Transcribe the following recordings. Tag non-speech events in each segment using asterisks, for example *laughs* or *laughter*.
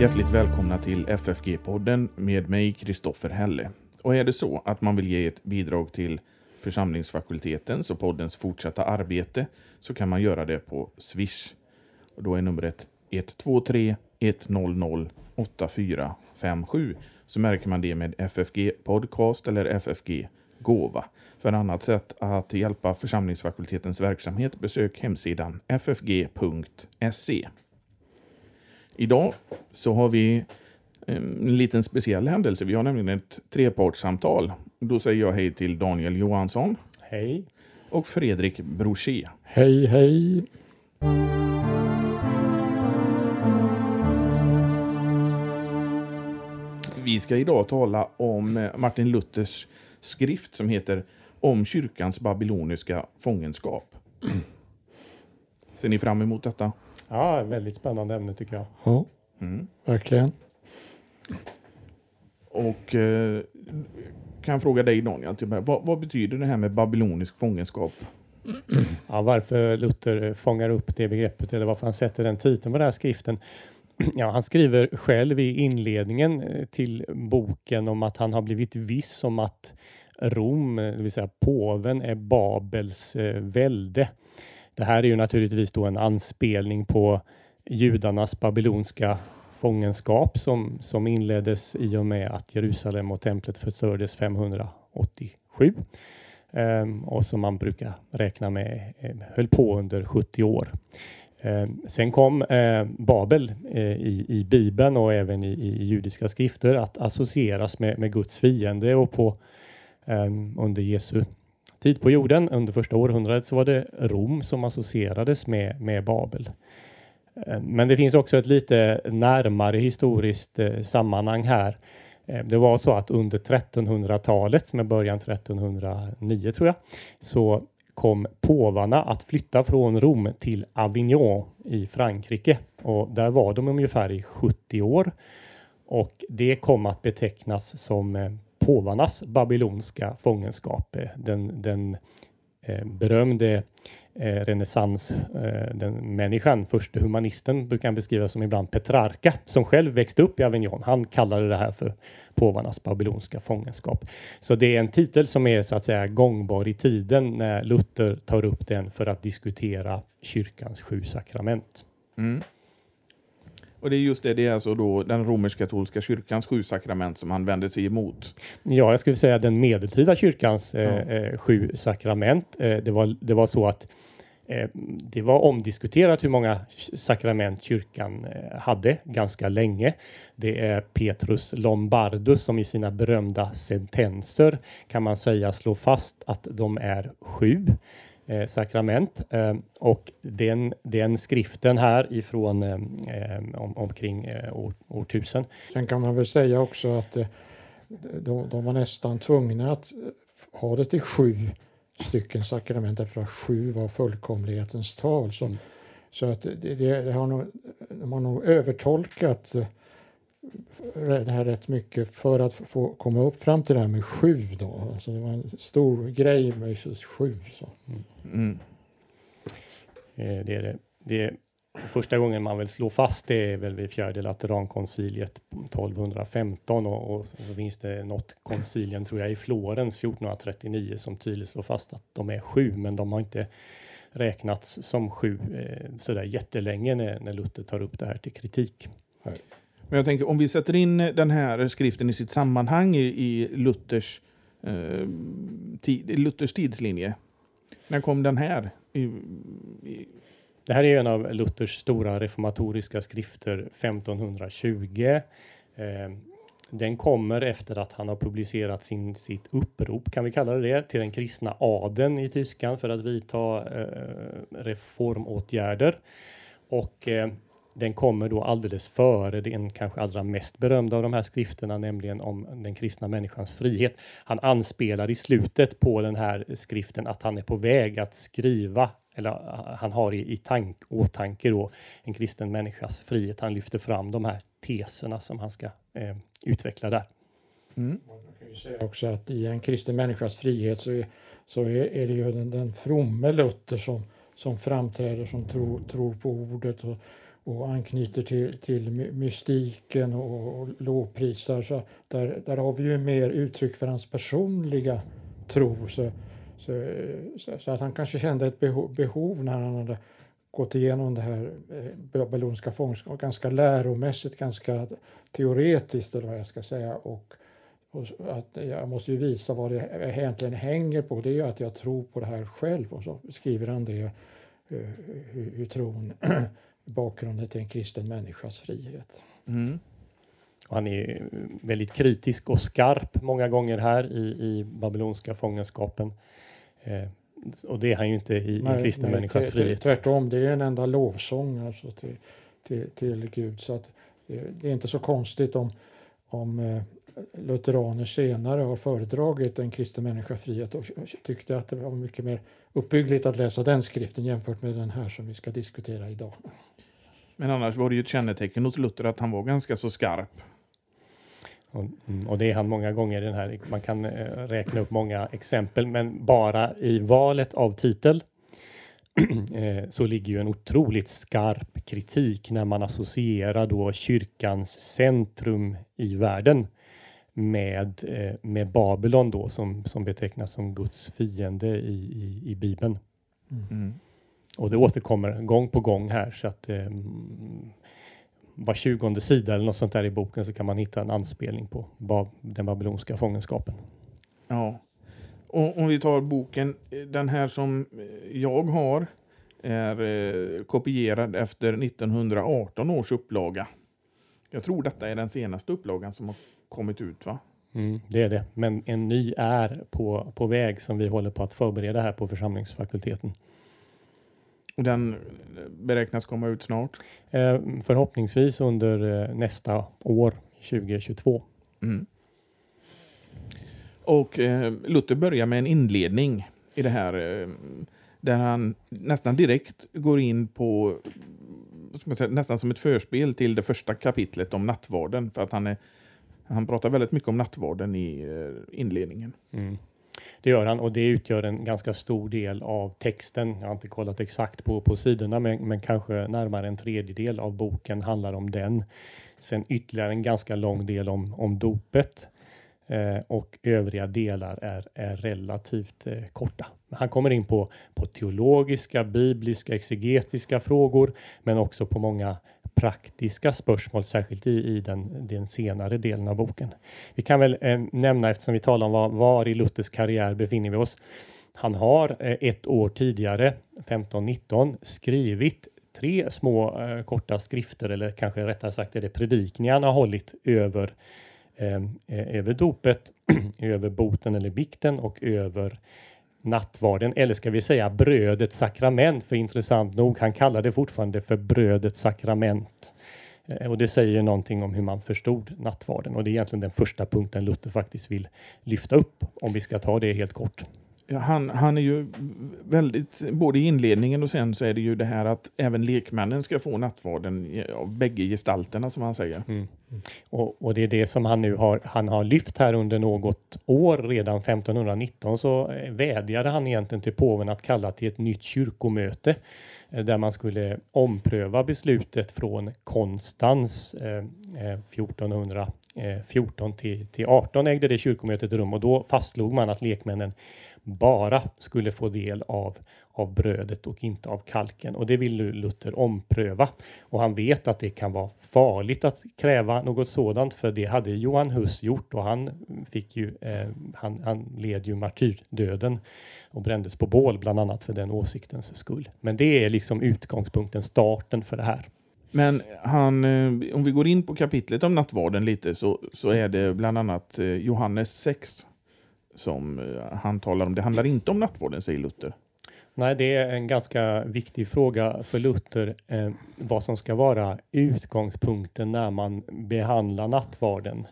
Hjärtligt välkomna till FFG-podden med mig, Kristoffer Helle. Och är det så att man vill ge ett bidrag till församlingsfakultetens och poddens fortsatta arbete så kan man göra det på Swish. Och då är numret 123 100 8457. Så märker man det med FFG Podcast eller FFG Gåva. För annat sätt att hjälpa församlingsfakultetens verksamhet besök hemsidan ffg.se. Idag så har vi en liten speciell händelse. Vi har nämligen ett trepartssamtal. Då säger jag hej till Daniel Johansson. Hej. Och Fredrik Brochet. Hej, hej. Vi ska idag tala om Martin Luthers skrift som heter Om kyrkans babyloniska fångenskap. *clears throat* Ser ni fram emot detta? Ja, väldigt spännande ämne tycker jag. Ja, Mm. verkligen. Och eh, kan jag fråga dig Daniel, mig, vad, vad betyder det här med babylonisk fångenskap? Ja, varför Luther fångar upp det begreppet eller varför han sätter den titeln på den här skriften. *clears throat* Ja, han skriver själv i inledningen eh, till boken om att han har blivit viss om att Rom, eh, det vill säga påven, är Babels eh, välde. Det här är ju naturligtvis då en anspelning på judarnas babylonska fångenskap som, som inleddes i och med att Jerusalem och templet förstördes 587 Ehm, och som man brukar räkna med eh, höll på under 70 år. Ehm, sen kom eh, Babel eh, i, i Bibeln och även i, i judiska skrifter att associeras med, med Guds fiende och på eh, under Jesu tid på jorden under första århundradet så var det Rom som associerades med, med Babel. Eh, men det finns också ett lite närmare historiskt eh, sammanhang här. Eh, det var så att under 1300-talet, med början 1309 tror jag, så kom påvarna att flytta från Rom till Avignon i Frankrike. Och där var de ungefär i 70 år. Och det kom att betecknas som påvarnas babylonska fångenskap. Eh, den, den eh, berömde eh, renässans, eh, den människan, första humanisten brukar han beskriva som ibland Petrarca, som själv växte upp i Avignon. Han kallade det här för påvarnas babylonska fångenskap. Så det är en titel som är så att säga gångbar i tiden när Luther tar upp den för att diskutera kyrkans sju sakrament. Mm. Och det är just det, det är alltså då den romersk-katolska kyrkans sju sakrament som han vänder sig emot. Ja, jag skulle säga den medeltida kyrkans eh, Ja. eh, sju sakrament. Eh, det, var, det var så att eh, det var omdiskuterat hur många sakrament kyrkan eh, hade ganska länge. Det är Petrus Lombardus som i sina berömda sentenser kan man säga slår fast att de är sju eh, sakrament. Eh, och den, den skriften här ifrån eh, eh, om, omkring eh, år, årtusen Sen kan man väl säga också att de, de var nästan tvungna att ha det till sju stycken sakrament därför att sju var fullkomlighetens tal. Så, Mm. så att det, det, har nog, de har nog övertolkat det här rätt mycket för att få komma upp fram till det här med sju då. Alltså det var en stor grej med just sju. Så. Mm. Eh, Det är det. det är första gången man vill slå fast det är väl vid fjärde Laterankonciliet 1215 och, och så finns det något koncilien tror jag i Florens 1439 som tydligt slår fast att de är sju, men de har inte räknats som sju eh, sådär jättelänge när, när Luther tar upp det här till kritik. Men jag tänker om vi sätter in den här skriften i sitt sammanhang i, i Luthers, eh, tid, Luthers tidslinje. När kom den här? I, i, Det här är en av Luthers stora reformatoriska skrifter 1520. Eh, den kommer efter att han har publicerat sin, sitt upprop, kan vi kalla det det, till den kristna adeln i Tyskland för att vidta eh, reformåtgärder. Och eh, den kommer då alldeles före den kanske allra mest berömda av de här skrifterna, nämligen om den kristna människans frihet. Han anspelar i slutet på den här skriften att han är på väg att skriva eller han har i, i tank, åtanke då en kristen människas frihet. Han lyfter fram de här teserna som han ska eh, utveckla där. mm. Man kan ju säga också att i en kristen människas frihet så är, så är, är det ju den, den fromme Luther som, som framträder som tro, tror på ordet och, och anknyter till, till mystiken och, och lovprisar. Så där, där har vi ju mer uttryck för hans personliga tro. Så, så, så, att han kanske kände ett behov, behov när han hade gått igenom det här eh, babyloniska fångenskapet, ganska läromässigt, ganska teoretiskt eller vad jag ska säga. Och, och, att jag måste ju visa vad det egentligen hänger på. Det är ju att jag tror på det här själv och så skriver han det, eh, hur, hur tron bakgrunden till en kristen människas frihet. Mm. Han är väldigt kritisk och skarp många gånger här i, i babylonska fångenskapen. Eh, och det är han ju inte i, nej, i kristen nej, människas frihet. Tvärtom, det är en enda lovsång alltså till, till, till Gud. Så att det, det, är inte så konstigt om, om eh, lutheraner senare har föredragit en kristen människas frihet och tyckte att det var mycket mer uppbyggligt att läsa den skriften jämfört med den här som vi ska diskutera idag. Men annars var det ju ett kännetecken hos Luther att han var ganska så skarp. Och, mm, och, det är han många gånger. Den här, man kan eh, räkna upp många exempel, men bara i valet av titel *clears throat* eh, så ligger ju en otroligt skarp kritik när man associerar då kyrkans centrum i världen med, eh, med Babylon då som, som betecknas som Guds fiende i, i, i Bibeln. Mm. Och det återkommer gång på gång här så att eh, var tjugonde sida eller något sånt där i boken så kan man hitta en anspelning på bab den babylonska fångenskapen. Ja, och om vi tar boken, den här som jag har är eh, kopierad efter 1918 års upplaga. Jag tror detta är den senaste upplagan som har kommit ut va? Mm, det är det, men en ny är på, på väg som vi håller på att förbereda här på församlingsfakulteten. Och den beräknas komma ut snart? Eh, förhoppningsvis under eh, nästa år, 2022. Mm. Och eh, Luther börjar med en inledning i det här eh, där han nästan direkt går in på säga, nästan som ett förspel till det första kapitlet om nattvarden för att han, är, han pratar väldigt mycket om nattvarden i eh, inledningen. Mm. Det gör han och det utgör en ganska stor del av texten. Jag har inte kollat exakt på, på sidorna, men, men kanske närmare en tredjedel av boken handlar om den. Sen ytterligare en ganska lång del om, om dopet eh, och övriga delar är, är relativt eh, korta. Han kommer in på, på teologiska, bibliska, exegetiska frågor, men också på många praktiska spörsmål, särskilt i, i den, den senare delen av boken. Vi kan väl eh, nämna, eftersom vi talar om var, var, i Luthers karriär befinner vi oss. Han har eh, ett år tidigare, 1519, skrivit tre små eh, korta skrifter, eller kanske rättare sagt är det predikningar han har hållit över, eh, eh över dopet, *clears throat* över boten eller bikten och över nattvarden, eller ska vi säga brödets sakrament, för intressant nog, han kallar det fortfarande för brödets sakrament. Eh, och det säger ju någonting om hur man förstod nattvarden och det är egentligen den första punkten Luther faktiskt vill lyfta upp, om vi ska ta det helt kort. Han, han är ju väldigt, både i inledningen och sen så är det ju det här att även lekmännen ska få nattvarden av bägge gestalterna som han säger. Mm. Och, och, det är det som han nu har, han har lyft här under något år, redan 1519 så eh, vädjade han egentligen till påven att kalla till ett nytt kyrkomöte eh, där man skulle ompröva beslutet från Konstans eh, 1414 eh, eh till, till 18 ägde det kyrkomötet rum och då fastslog man att lekmännen bara skulle få del av, av brödet och inte av kalken. Och det vill nu Luther ompröva. Och han vet att det kan vara farligt att kräva något sådant, för det hade Johan Hus gjort och han fick ju, eh, han, han led ju martyrdöden och brändes på bål bland annat för den åsiktens skull. Men det är liksom utgångspunkten, starten för det här. Men han, eh, om vi går in på kapitlet om nattvarden lite så, så är det bland annat eh, Johannes 6 som eh, han talar om. Det handlar inte om nattvården, säger Luther. Nej, det är en ganska viktig fråga för Luther eh, vad som ska vara utgångspunkten när man behandlar nattvarden.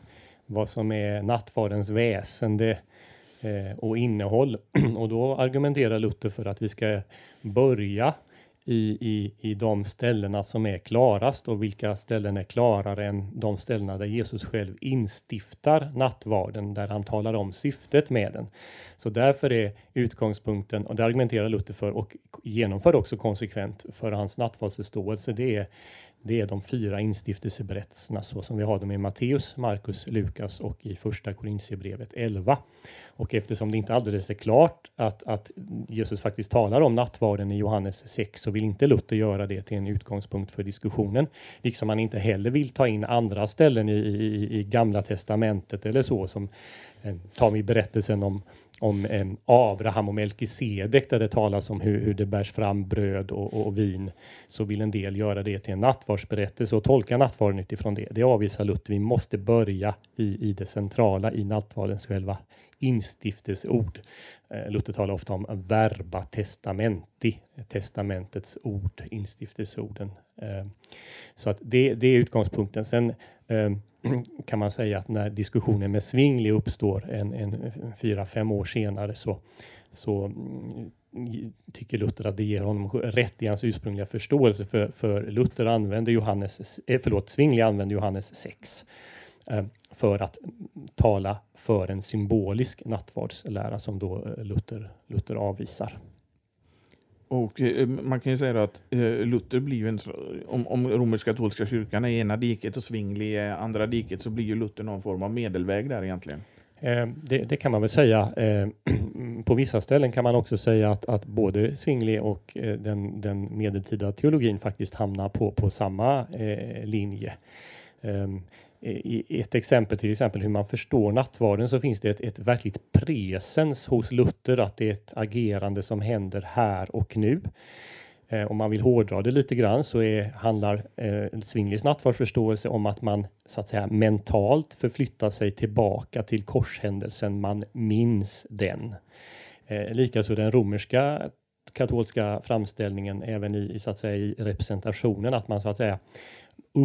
Vad som är nattvardens väsende eh, och innehåll. *clears throat* och då argumenterar Luther för att vi ska börja i, i, i de ställena som är klarast och vilka ställen är klarare än de ställena där Jesus själv instiftar nattvarden, där han talar om syftet med den. Så därför är utgångspunkten, och det argumenterar Luther för och genomför också konsekvent för hans nattvardsförståelse, det är det är de fyra instiftelseberättelserna så som vi har dem i Matteus, Markus, Lukas och i första Korintierbrevet 11. Och eftersom det inte alldeles är klart att, att Jesus faktiskt talar om nattvarden i Johannes 6 så vill inte Luther göra det till en utgångspunkt för diskussionen. Liksom han inte heller vill ta in andra ställen i, i, i Gamla Testamentet eller så som eh, tar vi berättelsen om om eh, Abraham och Melkisedek där det talas om hur, hur det bärs fram bröd och, och, vin så vill en del göra det till en nattvardsberättelse och tolka nattvarden utifrån det. Det avvisar Luther. Vi måste börja i, i det centrala i nattvardens själva instiftelseord. Eh, Luther talar ofta om verba testamenti, testamentets ord, instiftelseorden. Eh, så att det, det är utgångspunkten. Sen eh, *clears throat* kan man säga att när diskussionen med Svingli uppstår en, en fyra, fem år senare så, så mm, tycker Luther att det ger honom rätt i hans ursprungliga förståelse för, för Luther använder Johannes, förlåt, Svingli använder Johannes 6 för att tala för en symbolisk nattvardslära som då eh, Luther, Luther avvisar. Och eh, man kan ju säga att eh, Luther blir en, om, om romersk-katolska kyrkan är ena diket och Zwingli är andra diket så blir ju Luther någon form av medelväg där egentligen. Eh, det, det, kan man väl säga. Eh, *clears throat* på vissa ställen kan man också säga att, att både Zwingli och eh, den, den medeltida teologin faktiskt hamnar på, på samma eh, linje. I ett exempel till exempel hur man förstår nattvarden så finns det ett, ett verkligt presens hos Luther att det är ett agerande som händer här och nu. Eh, om man vill hårdra det lite grann så är, handlar eh, Zwinglis nattvardsförståelse om att man så att säga mentalt förflyttar sig tillbaka till korshändelsen, man minns den. Eh, Likaså den romerska katolska framställningen även i, i, så att säga, i representationen, att man så att säga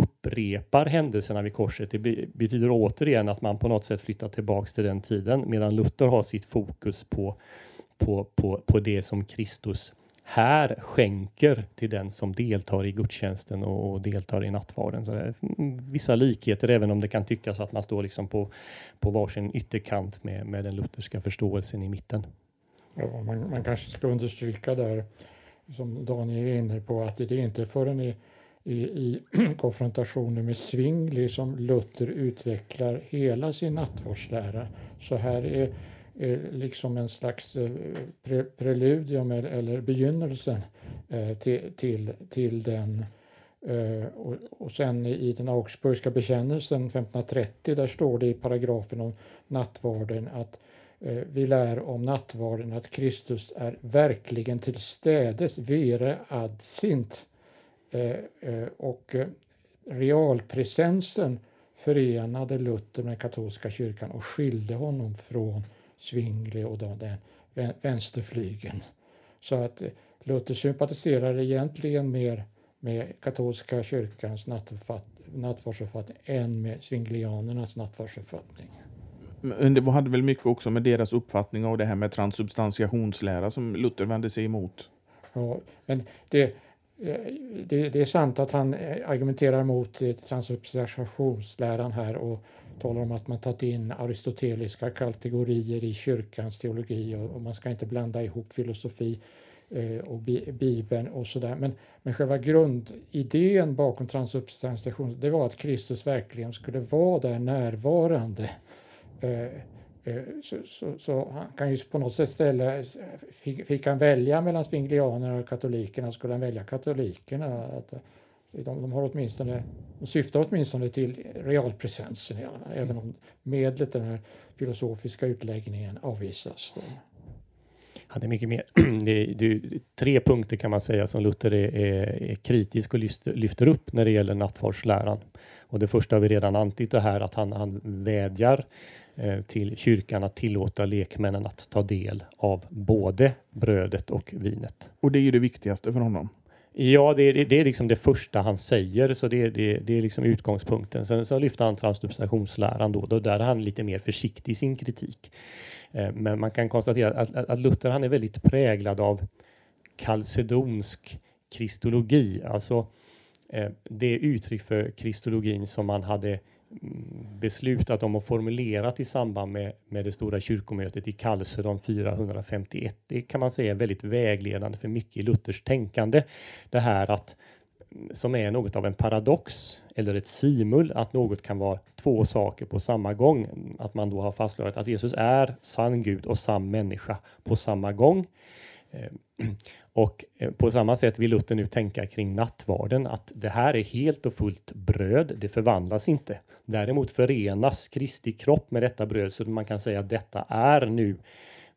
upprepar händelserna vid korset. Det betyder återigen att man på något sätt flyttar tillbaks till den tiden medan Luther har sitt fokus på, på, på, på det som Kristus här skänker till den som deltar i gudstjänsten och, och deltar i nattvarden. Så det är vissa likheter även om det kan tyckas att man står liksom på, på varsin ytterkant med, med den lutherska förståelsen i mitten. Ja, man, man kanske ska understryka där som Daniel är inne på att det är inte förrän i i, i *clears throat* konfrontationen med Zwingli som Luther utvecklar hela sin nattvardslära. Så här är, är liksom en slags eh, pre, preludium eller, eller begynnelsen eh, till, till, till den Uh, och, och sen i den Augsburgska bekännelsen 1530 där står det i paragrafen om nattvarden att uh, vi lär om nattvarden att Kristus är verkligen till städes vere ad sint och eh, realpresensen förenade Luther med katolska kyrkan och skilde honom från Zwingli och den vänsterflygen. Så att Luther sympatiserar egentligen mer med katolska kyrkans nattvardsuppfattning än med zwinglianernas nattvardsuppfattning. Men det hade väl mycket också med deras uppfattning av det här med transubstantiationslära som Luther vände sig emot? Ja, men det, Eh, Eh, det, det, är sant att han eh, argumenterar mot eh, transubstantiationsläran här och talar om att man tagit in aristoteliska kategorier i kyrkans teologi och, och man ska inte blanda ihop filosofi och bi, Bibeln och sådär. Men, men själva grundidén bakom transubstantiation det var att Kristus verkligen skulle vara där närvarande. Eh, så, så, så, han kan ju på något sätt ställa, fick, fick han välja mellan svinglianerna och katolikerna skulle han välja katolikerna. Att, eh, de, de, har åtminstone, de syftar åtminstone till realpresensen, ja, även om medlet, den här filosofiska utläggningen, avvisas. Då. Han är mycket mer. *clears throat* Det, det, tre punkter kan man säga som Luther är, är, är kritisk och lyfter, lyfter upp när det gäller nattvardsläran. Och det första har vi redan antytt det här att han, han vädjar till kyrkan att tillåta lekmännen att ta del av både brödet och vinet. Och det är ju det viktigaste för honom. Ja, det är, det är liksom det första han säger, så det, det, det är liksom utgångspunkten. Sen så lyfter han transsubstationsläran då, då där är han lite mer försiktig i sin kritik. Eh, men man kan konstatera att, att Luther han är väldigt präglad av kalcedonsk kristologi, alltså eh, det uttryck för kristologin som man hade beslutat om och formulerat i samband med, med det stora kyrkomötet i Kalsedon 451. Det kan man säga är väldigt vägledande för mycket i Luthers tänkande. Det här att mm, som är något av en paradox eller ett simul, att något kan vara två saker på samma gång. Att man då har fastslagit att Jesus är sann Gud och sann människa på samma gång. Eh, *clears throat* och eh, på samma sätt vill Luther nu tänka kring nattvarden att det här är helt och fullt bröd. Det förvandlas inte. Däremot förenas Kristi kropp med detta bröd så man kan säga att detta är nu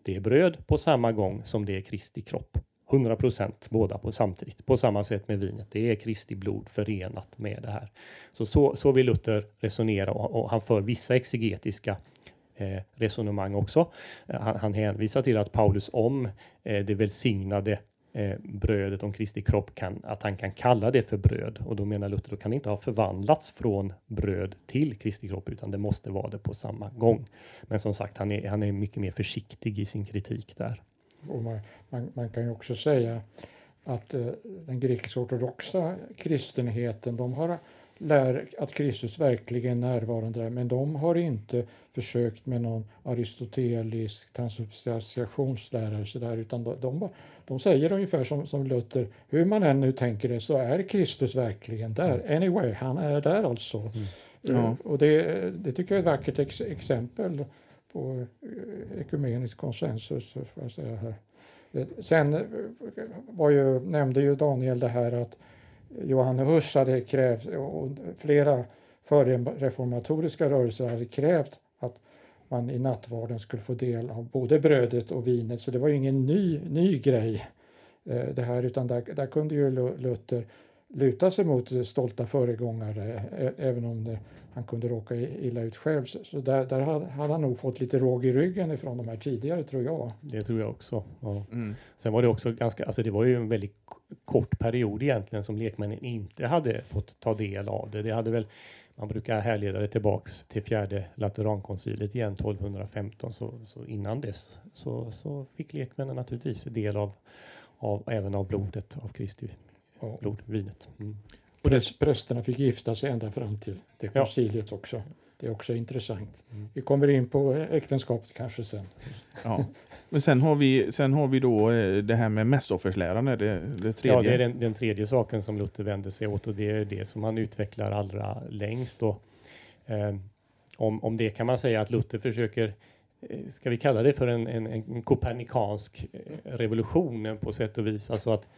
det bröd på samma gång som det är Kristi kropp. 100 procent båda på samtidigt. På samma sätt med vinet. Det är Kristi blod förenat med det här. Så, så, så vill Luther resonera och, och han för vissa exegetiska Eh, resonemang också. Eh, han, han hänvisar till att Paulus om eh, det välsignade eh, brödet om Kristi kropp kan, att han kan kalla det för bröd. Och då menar Luther, då kan det inte ha förvandlats från bröd till Kristi kropp, utan det måste vara det på samma gång. Men som sagt, han är, han är mycket mer försiktig i sin kritik där. Och man, man, man kan ju också säga att eh, den grekisk-ortodoxa kristenheten, de har lär att Kristus verkligen är närvarande där, men de har inte försökt med någon aristotelisk transubstantiationslära där, utan de, de, de, säger ungefär som, som Luther, hur man än nu tänker det så är Kristus verkligen där. Mm. Anyway, han är där alltså. Mm. Ja. Uh, och det, det tycker jag är ett vackert ex exempel på uh, ekumenisk konsensus. Får jag säga här. Uh, sen var ju, nämnde ju Daniel det här att Johan Hus hade krävt och flera förreformatoriska rörelser hade krävt att man i nattvarden skulle få del av både brödet och vinet. Så det var ju ingen ny, ny grej eh, det här utan där, där kunde ju Luther luta sig mot stolta föregångare även om det, han kunde råka illa ut själv. Så där, där hade, hade han nog fått lite råg i ryggen ifrån de här tidigare tror jag. Det tror jag också. Ja. Mm. Sen var det också ganska, alltså det var ju en väldigt kort period egentligen som lekmännen inte hade fått ta del av det. Det hade väl man brukar härleda det tillbaks till fjärde Laterankoncilet igen 1215 så, så innan dess så, så fick lekmännen naturligtvis del av, av även av blodet av Kristi ja. blod, vinet. Mm. Och det, prästerna fick gifta sig ända fram till det konciliet ja. också. Det är också intressant. Mm. Vi kommer in på äktenskapet kanske sen. Ja. Men sen har vi, sen har vi då eh, det här med mässoffersläran, det, det tredje. Ja, det är den, den, tredje saken som Luther vänder sig åt och det är det som han utvecklar allra längst. Och, eh, om, om det kan man säga att Luther försöker eh, Ska vi kalla det för en, en, en kopernikansk eh, revolution på sätt och vis? Alltså att,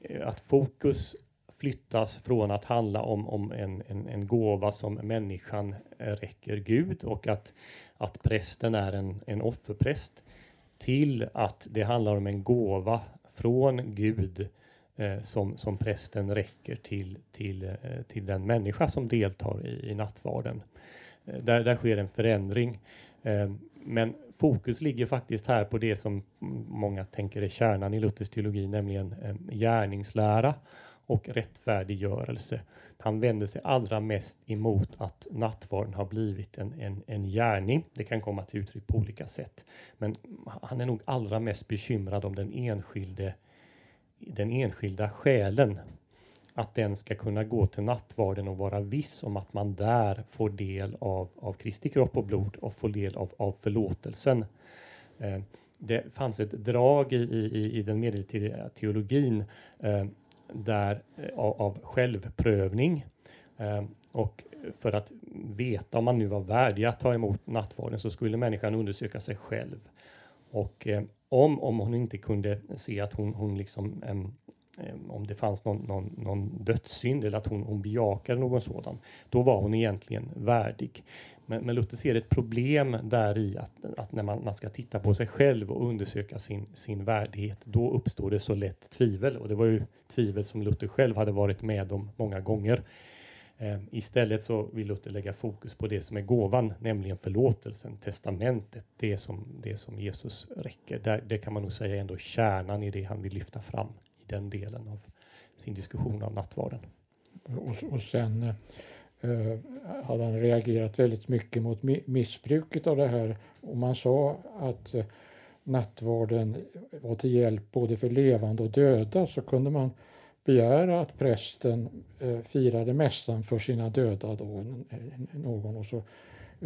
Eh, att fokus flyttas från att handla om, om en, en, en gåva som människan räcker Gud och att, att prästen är en, en offerpräst till att det handlar om en gåva från Gud eh, som, som prästen räcker till, till, eh, till den människa som deltar i, i nattvarden. Eh, där, där sker en förändring. Eh, men fokus ligger faktiskt här på det som många tänker är kärnan i Luthers teologi, nämligen eh, gärningslära och rättfärdiggörelse. Han vänder sig allra mest emot att nattvarden har blivit en, en, en gärning. Det kan komma till uttryck på olika sätt. Men han är nog allra mest bekymrad om den enskilde den enskilda själen. Att den ska kunna gå till nattvarden och vara viss om att man där får del av, av Kristi kropp och blod och får del av, av förlåtelsen. Eh, det fanns ett drag i, i, i den medeltida teologin eh, där, eh, av, av självprövning. Eh, och för att veta om man nu var värdig att ta emot nattvarden så skulle människan undersöka sig själv. Och eh, om, om hon inte kunde se att hon, hon liksom Ehm, om det fanns någon, någon, någon dödssynd eller att hon, hon bejakade någon sådan, då var hon egentligen värdig. Men, men Luther ser ett problem där i att, att när man, man, ska titta på sig själv och undersöka sin, sin värdighet, då uppstår det så lätt tvivel. Och det var ju tvivel som Luther själv hade varit med om många gånger. Eh, istället så vill Luther lägga fokus på det som är gåvan, nämligen förlåtelsen, testamentet, det som, det som Jesus räcker. Där, det kan man nog säga är ändå kärnan i det han vill lyfta fram den delen av sin diskussion av nattvarden. Och, och sen eh, hade han reagerat väldigt mycket mot missbruket av det här. Och man sa att eh, nattvarden var till hjälp både för levande och döda. Så kunde man begära att prästen eh, firade mässan för sina döda då, någon. Och så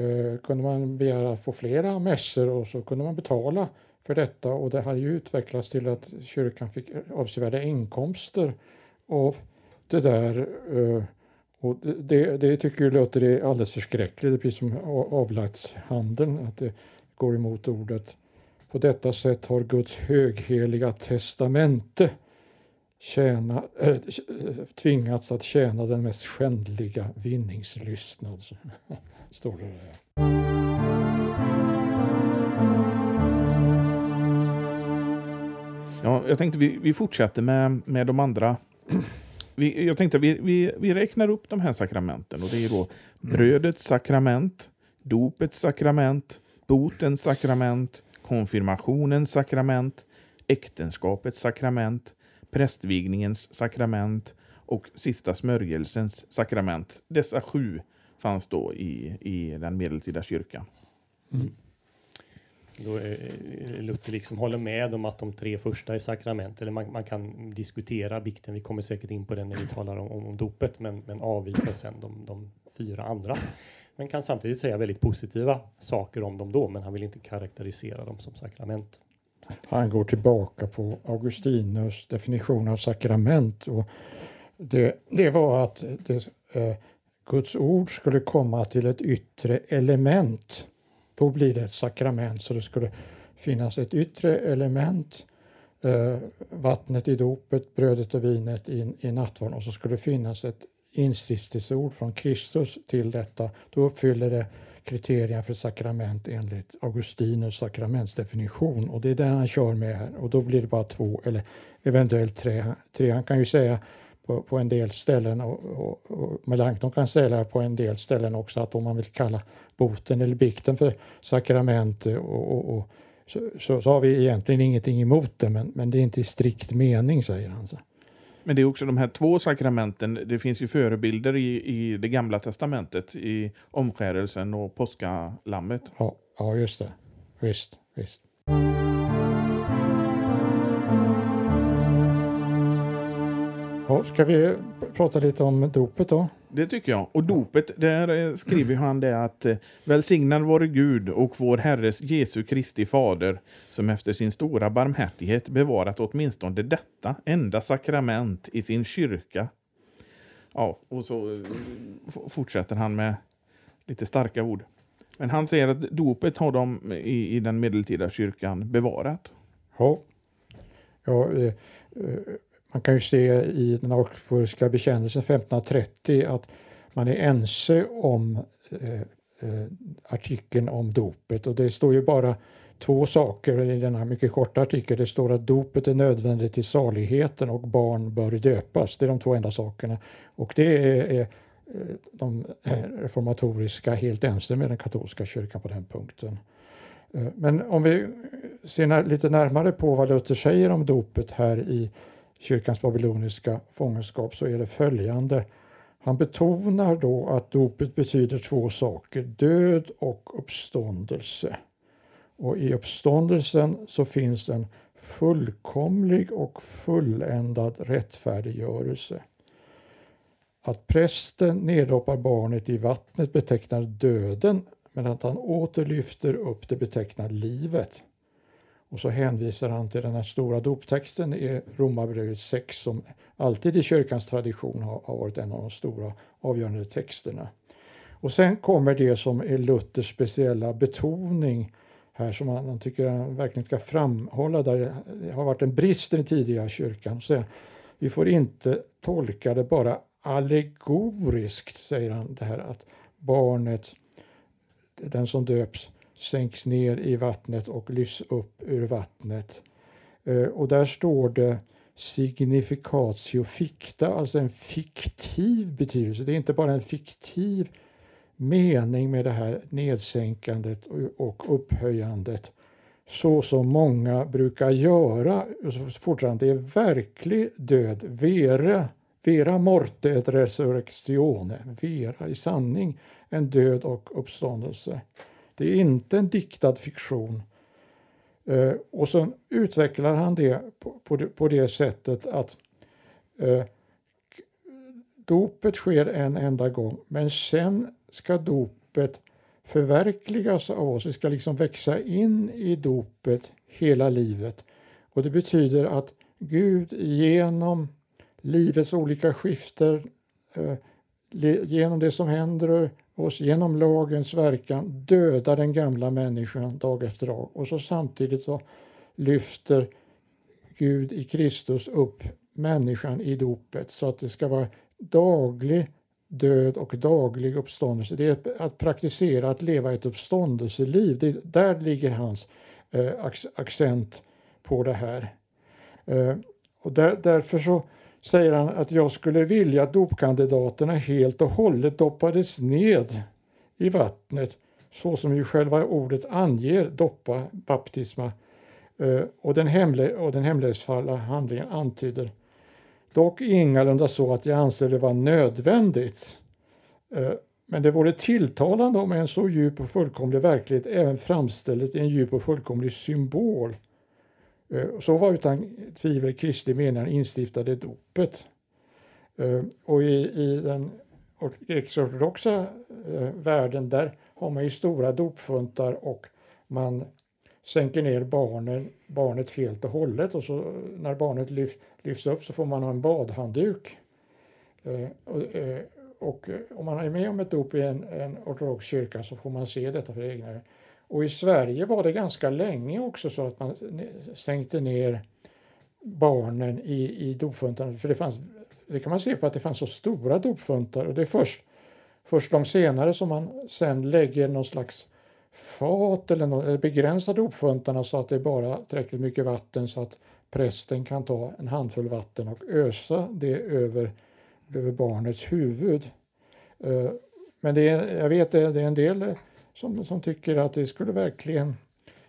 eh, kunde man begära att få flera mässor och så kunde man betala för detta och det hade ju utvecklats till att kyrkan fick avsevärda inkomster av det där eh, och det, det tycker jag Luther är alldeles förskräckligt, precis som avlatshandeln, att det går emot ordet. På detta sätt har Guds högheliga testamente tjäna, äh, tvingats att tjäna den mest skändliga vinningslystnad. *laughs* Står det där. Ja, jag tänkte vi, vi fortsätter med, med de andra. Vi, jag tänkte vi, vi, vi räknar upp de här sakramenten och det är då brödets sakrament, dopets sakrament, botens sakrament, konfirmationens sakrament, äktenskapets sakrament, prästvigningens sakrament och sista smörjelsens sakrament. Dessa sju fanns då i, i den medeltida kyrkan. Mm. Då Luther liksom håller med om att de tre första är sakrament, eller man, man, kan diskutera vikten, vi kommer säkert in på den när vi talar om, om dopet, men, men avvisar sen de, de fyra andra. Men kan samtidigt säga väldigt positiva saker om dem då, men han vill inte karaktärisera dem som sakrament. Han går tillbaka på Augustinus definition av sakrament. Och det, det var att det, eh, Guds ord skulle komma till ett yttre element. Då blir det ett sakrament. Så det skulle finnas ett yttre element, eh, vattnet i dopet, brödet och vinet i, i nattvarden och så skulle det finnas ett instiftelseord från Kristus till detta. Då uppfyller det kriterierna för sakrament enligt Augustinus sakramentsdefinition och det är den han kör med här och då blir det bara två eller eventuellt tre. tre. Han kan ju säga på, på en del ställen och, och, och Melanchthon kan säga på en del ställen också att om man vill kalla boten eller bikten för sakrament och, och så, så, så, har vi egentligen ingenting emot det men, men det är inte i strikt mening säger han. Så. Men det är också de här två sakramenten. Det finns ju förebilder i, i det gamla testamentet i omskärelsen och påskalammet. Ja, ja just det. Visst, visst. Ja, ska vi prata lite om dopet då? Det tycker jag. Och dopet, där skriver han det att eh, välsignad vare Gud och vår Herres Jesu Kristi Fader som efter sin stora barmhärtighet bevarat åtminstone detta enda sakrament i sin kyrka. Ja, och så eh, fortsätter han med lite starka ord. Men han säger att dopet har de i, i den medeltida kyrkan bevarat. Ja, ja eh, eh man kan ju se i den Augsburgska bekännelsen 1530 att man är ense om eh, eh, artikeln om dopet och det står ju bara två saker i denna mycket korta artikel. Det står att dopet är nödvändigt till saligheten och barn bör döpas. Det är de två enda sakerna. Och det är, är eh, de eh, reformatoriska helt ense med den katolska kyrkan på den punkten. Eh, men om vi ser lite närmare på vad Luther säger om dopet här i kyrkans babyloniska fångenskap så är det följande. Han betonar då att dopet betyder två saker, död och uppståndelse. Och i uppståndelsen så finns en fullkomlig och fulländad rättfärdiggörelse. Att prästen neddoppar barnet i vattnet betecknar döden men att han åter lyfter upp det betecknar livet. Och så hänvisar han till den här stora doptexten i Romarbrevet 6 som alltid i kyrkans tradition har, har varit en av de stora avgörande texterna. Och sen kommer det som är Luthers speciella betoning här som han, han tycker han verkligen ska framhålla där det har varit en brist i den tidiga kyrkan. Så vi får inte tolka det bara allegoriskt, säger han, det här att barnet, den som döps, sänks ner i vattnet och lyfts upp ur vattnet. Eh, och där står det significatio ficta, alltså en fiktiv betydelse. Det är inte bara en fiktiv mening med det här nedsänkandet och upphöjandet så som många brukar göra. Fortfarande, det är verklig död, vera, vera morte et resurrectione, vera i sanning en död och uppståndelse. Det är inte en diktad fiktion. Eh, och så utvecklar han det på, på, det på, det sättet att eh, dopet sker en enda gång men sen ska dopet förverkligas av oss. Vi ska liksom växa in i dopet hela livet. Och det betyder att Gud genom livets olika skifter, eh, genom det som händer oss, genom lagens verkan, dödar den gamla människan dag efter dag. Och så samtidigt så lyfter Gud i Kristus upp människan i dopet så att det ska vara daglig död och daglig uppståndelse. Det är att praktisera att leva ett uppståndelseliv. Det, där ligger hans eh, accent på det här. Eh, och där, därför så säger han att jag skulle vilja att dopkandidaterna helt och hållet doppades ned i vattnet så som ju själva ordet anger, doppa, baptisma, eh, och den, hemle, och den hemlighetsfulla handlingen antyder. Dock ingalunda så att jag anser det vara nödvändigt. Eh, men det vore tilltalande om en så djup och fullkomlig verklighet även framställdes i en djup och fullkomlig symbol Eh, så var utan tvivel Kristi mening instiftade dopet. Eh, och i, i den grekisk-ortodoxa eh, världen där har man ju stora dopfuntar och man sänker ner barnen, barnet helt och hållet och så när barnet lyf, lyfts upp så får man ha en badhandduk. Och, och om man är med om ett dop i en, en ortodox kyrka så får man se detta för egna och i Sverige var det ganska länge också så att man sänkte ner barnen i, i dopfuntarna. För det, fanns, det kan man se på att det fanns så stora dopfuntar och det är först, först de senare som man sen lägger någon slags fat eller, någon, eller begränsar dopfuntarna så att det är bara tillräckligt mycket vatten så att prästen kan ta en handfull vatten och ösa det över, över barnets huvud. Eh, men det är, jag vet det, det är en del eh, som, som tycker att det skulle verkligen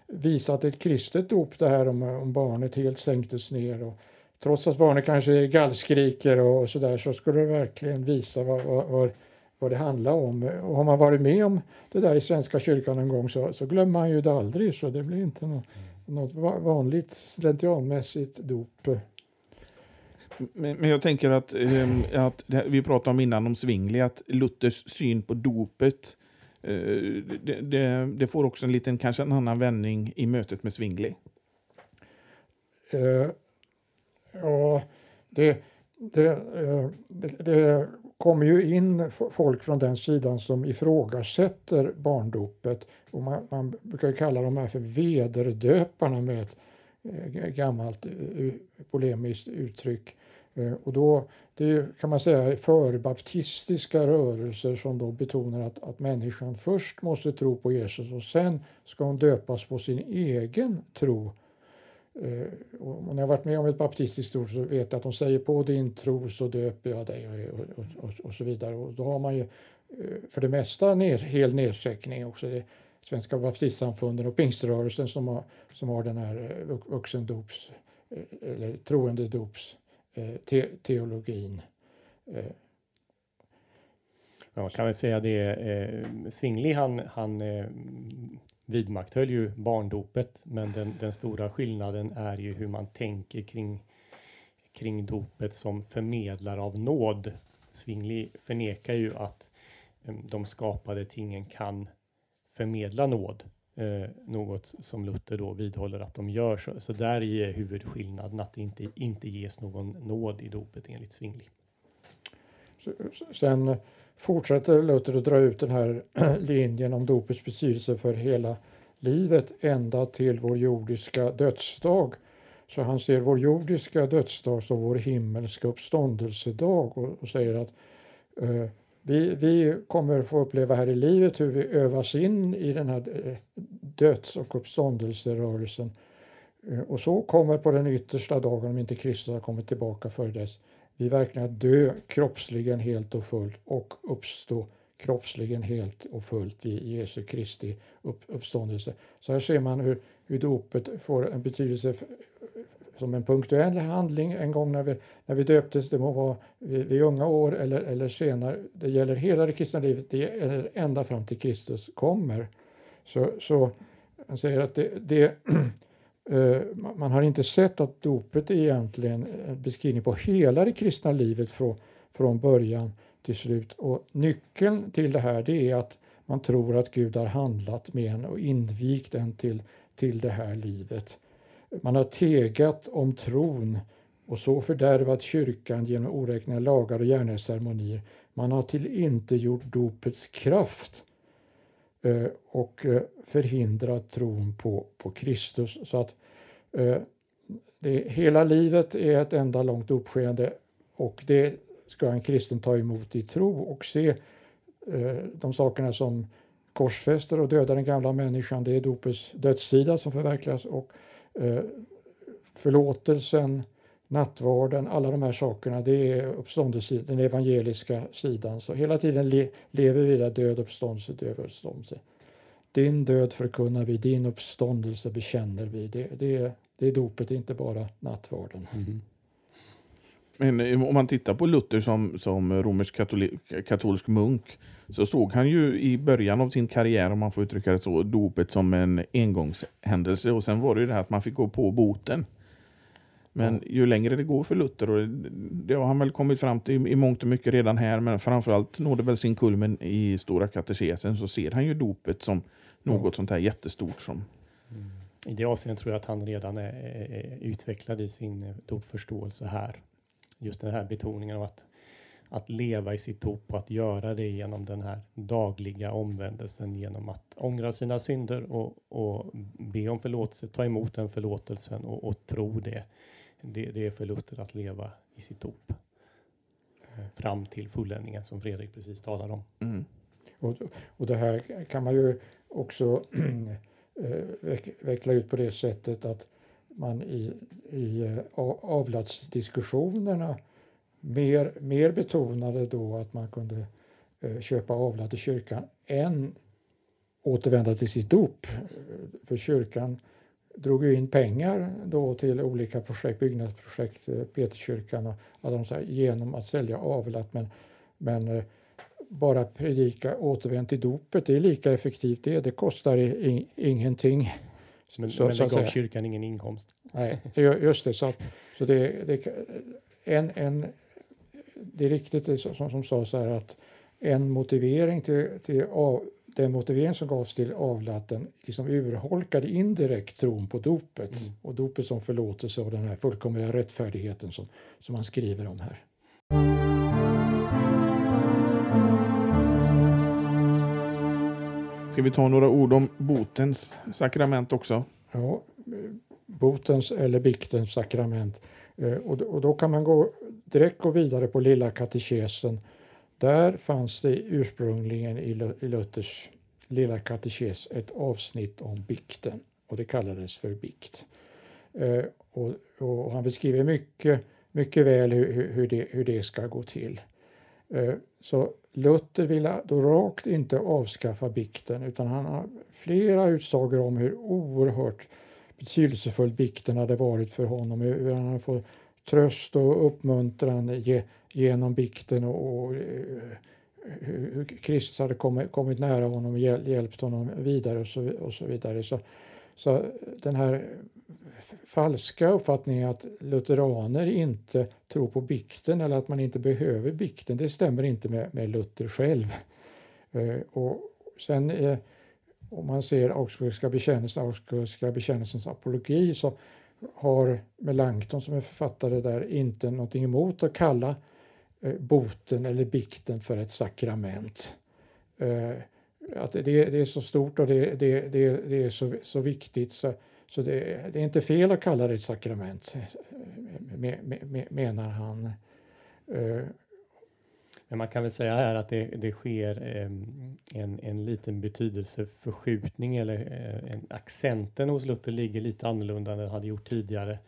visa att det är ett kristet dop det här om, om barnet helt sänktes ner. Och, trots att barnet kanske gallskriker och sådär så skulle det verkligen visa vad, vad, vad, det handlar om. Och har man varit med om det där i Svenska kyrkan en gång så, så glömmer man ju det aldrig så det blir inte något, något vanligt slentrianmässigt dop. Men, men, jag tänker att, um, att vi pratade om innan om Zwingli, att Luthers syn på dopet Eh, det, det, det, får också en liten, kanske en annan vändning i mötet med Svingli. Uh, eh, ja, det, det, uh, det, kommer ju in folk från den sidan som ifrågasätter barndopet. Och man, man brukar kalla dem här för vederdöparna med ett gammalt polemiskt uttryck. Eh, och då, det kan man säga förbaptistiska rörelser som då betonar att, att människan först måste tro på Jesus och sen ska hon döpas på sin egen tro. Eh, och när jag varit med om ett baptistiskt ord så vet jag att de säger på din tro så döper jag dig och, och, och, och så vidare. Och då har man ju eh, för det mesta ner, hel nedsäckning också. Det Svenska baptistsamfunden och pingströrelsen som har, som har den här vuxendops eller troendedops Eh, te teologin. Eh. Ja, man kan väl säga det. Eh, Svingli han, han eh, vidmakthöll ju barndopet, men den, den stora skillnaden är ju hur man tänker kring kring dopet som förmedlare av nåd. Svingli förnekar ju att eh, de skapade tingen kan förmedla nåd Eh, något som Luther då vidhåller att de gör. Så, så där är huvudskillnaden att det inte, inte ges någon nåd i dopet enligt Svingli. Sen fortsätter Luther att dra ut den här *clears throat* linjen om dopets betydelse för hela livet ända till vår jordiska dödsdag. Så han ser vår jordiska dödsdag som vår himmelska uppståndelsedag och, och säger att eh, vi, vi kommer få uppleva här i livet hur vi övas in i den här eh, döds och uppståndelserörelsen. Eh, och så kommer på den yttersta dagen, om inte Kristus har kommit tillbaka för dess, vi verkligen att dö kroppsligen helt och fullt och uppstå kroppsligen helt och fullt i Jesu Kristi upp, uppståndelse. Så här ser man hur, hur dopet får en betydelse som en punktuell handling en gång när vi, när vi döptes, det må vara vid, vid unga år eller, eller senare. Det gäller hela det kristna livet, det gäller ända fram till Kristus kommer. Så, så han säger att det, det *clears throat* eh, man har inte sett att dopet är egentligen en beskrivning på hela det kristna livet från, från början till slut. Och nyckeln till det här det är att man tror att Gud har handlat med en och invigt en till, till det här livet. Man har tegat om tron och så fördärvat kyrkan genom oräkneliga lagar och gärningsceremonier. Man har till inte gjort dopets kraft eh, och eh, förhindrat tron på, på Kristus. Så att eh, det, hela livet är ett enda långt dopskeende och det ska en kristen ta emot i tro och se de sakerna som korsfäster och dödar den gamla människan. Det är dopets dödssida som förverkligas och Eh, förlåtelsen, nattvarden, alla de här sakerna, det är uppståndelse, den evangeliska sidan. Så hela tiden le, lever vi där död, uppståndelse, död, uppståndelse. Din död förkunnar vi, din uppståndelse bekänner vi. Det, det, det är dopet, inte bara nattvarden. Mm. Men eh, om man tittar på Luther som, som romersk katolsk munk så såg han ju i början av sin karriär, om man får uttrycka det så, dopet som en engångshändelse och sen var det ju det här att man fick gå på boten. Men ja. ju längre det går för Luther, och det har han väl kommit fram till i mångt och mycket redan här, men framförallt nådde väl sin kulmen i Stora katekesen, så ser han ju dopet som något ja. sånt här jättestort som mm. I det avseendet tror jag att han redan är, är utvecklad i sin dopförståelse här just den här betoningen av att, att leva i sitt dop och att göra det genom den här dagliga omvändelsen genom att ångra sina synder och, och be om förlåtelse, ta emot den förlåtelsen och, och tro det. det. Det är för Luther att leva i sitt dop eh, fram till fulländningen som Fredrik precis talade om. Mm. Och, och det här kan man ju också *clears throat* eh, veckla ut på det sättet att man i, i eh, avlatsdiskussionerna mer, mer betonade då att man kunde eh, köpa avlat i kyrkan än återvända till sitt dop. För kyrkan drog ju in pengar då till olika projekt, byggnadsprojekt, eh, Peterskyrkan och alla de så här, genom att sälja avlat. Men, men bara predika återvänd till dopet, det är lika effektivt det. Det kostar i, ingenting. Men, så, men det gav kyrkan ingen inkomst. Nej, just det. Så, så det, det, en, en, det är riktigt det som, som sa så här att en motivering till, till av, den motivering som gavs till avlatten liksom urholkade indirekt tron på dopet mm. och dopet som förlåtelse och den här fullkomliga rättfärdigheten som, som han skriver om här. Ska vi ta några ord om botens sakrament också? Ja, botens eller biktens sakrament. Eh, och, då kan man gå, direkt gå vidare på Lilla katekesen. Där fanns det ursprungligen i Luthers Lilla katekes ett avsnitt om bikten och det kallades för bikt. Eh, och, och han beskriver mycket, mycket väl hur, hur, det, hur det ska gå till. Eh, så Luther ville då rakt inte avskaffa bikten utan han har flera utsagor om hur oerhört betydelsefull bikten hade varit för honom, hur han hade fått tröst och uppmuntran genom bikten och, och eh, hur Kristus hade kommit, kommit nära honom och hjälpt honom vidare och så, och så vidare. Så, så den här falska uppfattningen att lutheraner inte tror på bikten eller att man inte behöver bikten, det stämmer inte med, med Luther själv. Eh, och sen eh, om man ser Augsburgska bekännelsen, Augsburgska bekännelsens apologi så har Melanchthon som är författare där inte någonting emot att kalla eh, boten eller bikten för ett sakrament. Eh, att det, det, är så stort och det, det, det, det är så, så viktigt så så det, det, är inte fel att kalla det ett sakrament, eh, menar han. Eh, Men man kan väl säga här att det, det sker ehm, en, en liten betydelseförskjutning eller eh, en, accenten hos Luther ligger lite annorlunda än den hade gjort tidigare.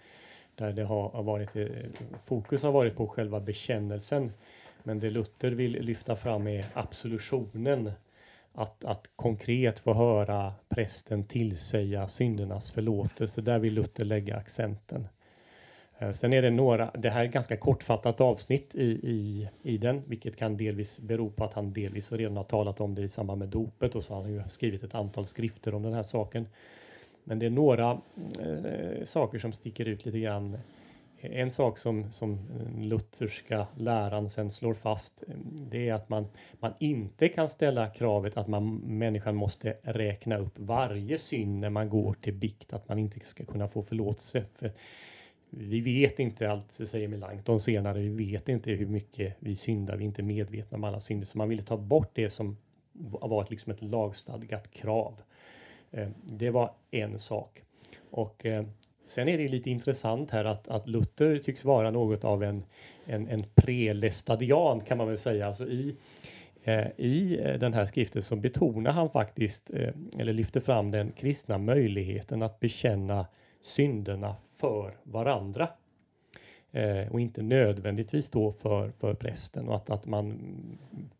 Där det har varit, fokus har varit på själva bekännelsen. Men det Luther vill lyfta fram är absolutionen att, att konkret få höra prästen tillsäga syndernas förlåtelse. Där vill Luther lägga accenten. Eh, sen är det några, det här är ett ganska kortfattat avsnitt i, i, i den, vilket kan delvis bero på att han delvis redan har talat om det i samband med dopet och så har han ju skrivit ett antal skrifter om den här saken. Men det är några eh, saker som sticker ut lite grann en sak som, som lutherska läran sen slår fast, det är att man, man inte kan ställa kravet att man, människan måste räkna upp varje synd när man går till bikt, att man inte ska kunna få förlåtelse. För vi vet inte allt, säger Melanchthon senare, vi vet inte hur mycket vi syndar, vi är inte medvetna om alla synder, så man ville ta bort det som var ett, liksom ett lagstadgat krav. Eh, det var en sak. Och eh, sen är det lite intressant här att, att Luther tycks vara något av en, en, en prelestadian kan man väl säga. Alltså i, eh, I eh, den här skriften så betonar han faktiskt, eh, eller lyfter fram den kristna möjligheten att bekänna synderna för varandra. Eh, och inte nödvändigtvis då för, för prästen och att, att man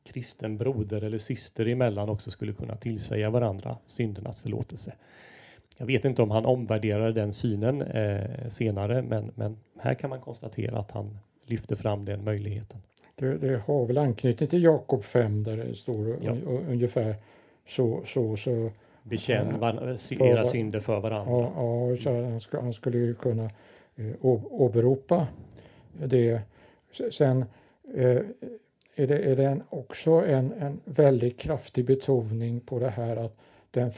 kristen broder eller syster emellan också skulle kunna tillsäga varandra syndernas förlåtelse. Jag vet inte om han omvärderade den synen eh, senare, men, men här kan man konstatera att han lyfter fram den möjligheten. Det, det har väl anknytning till Jakob 5 där det står ja. ungefär så, så, så Bekänn var, era synder för varandra. Ja, ja så han, ska, han skulle ju kunna eh, åberopa det. Sen eh, är det, är det också en, en väldigt kraftig betoning på det här att den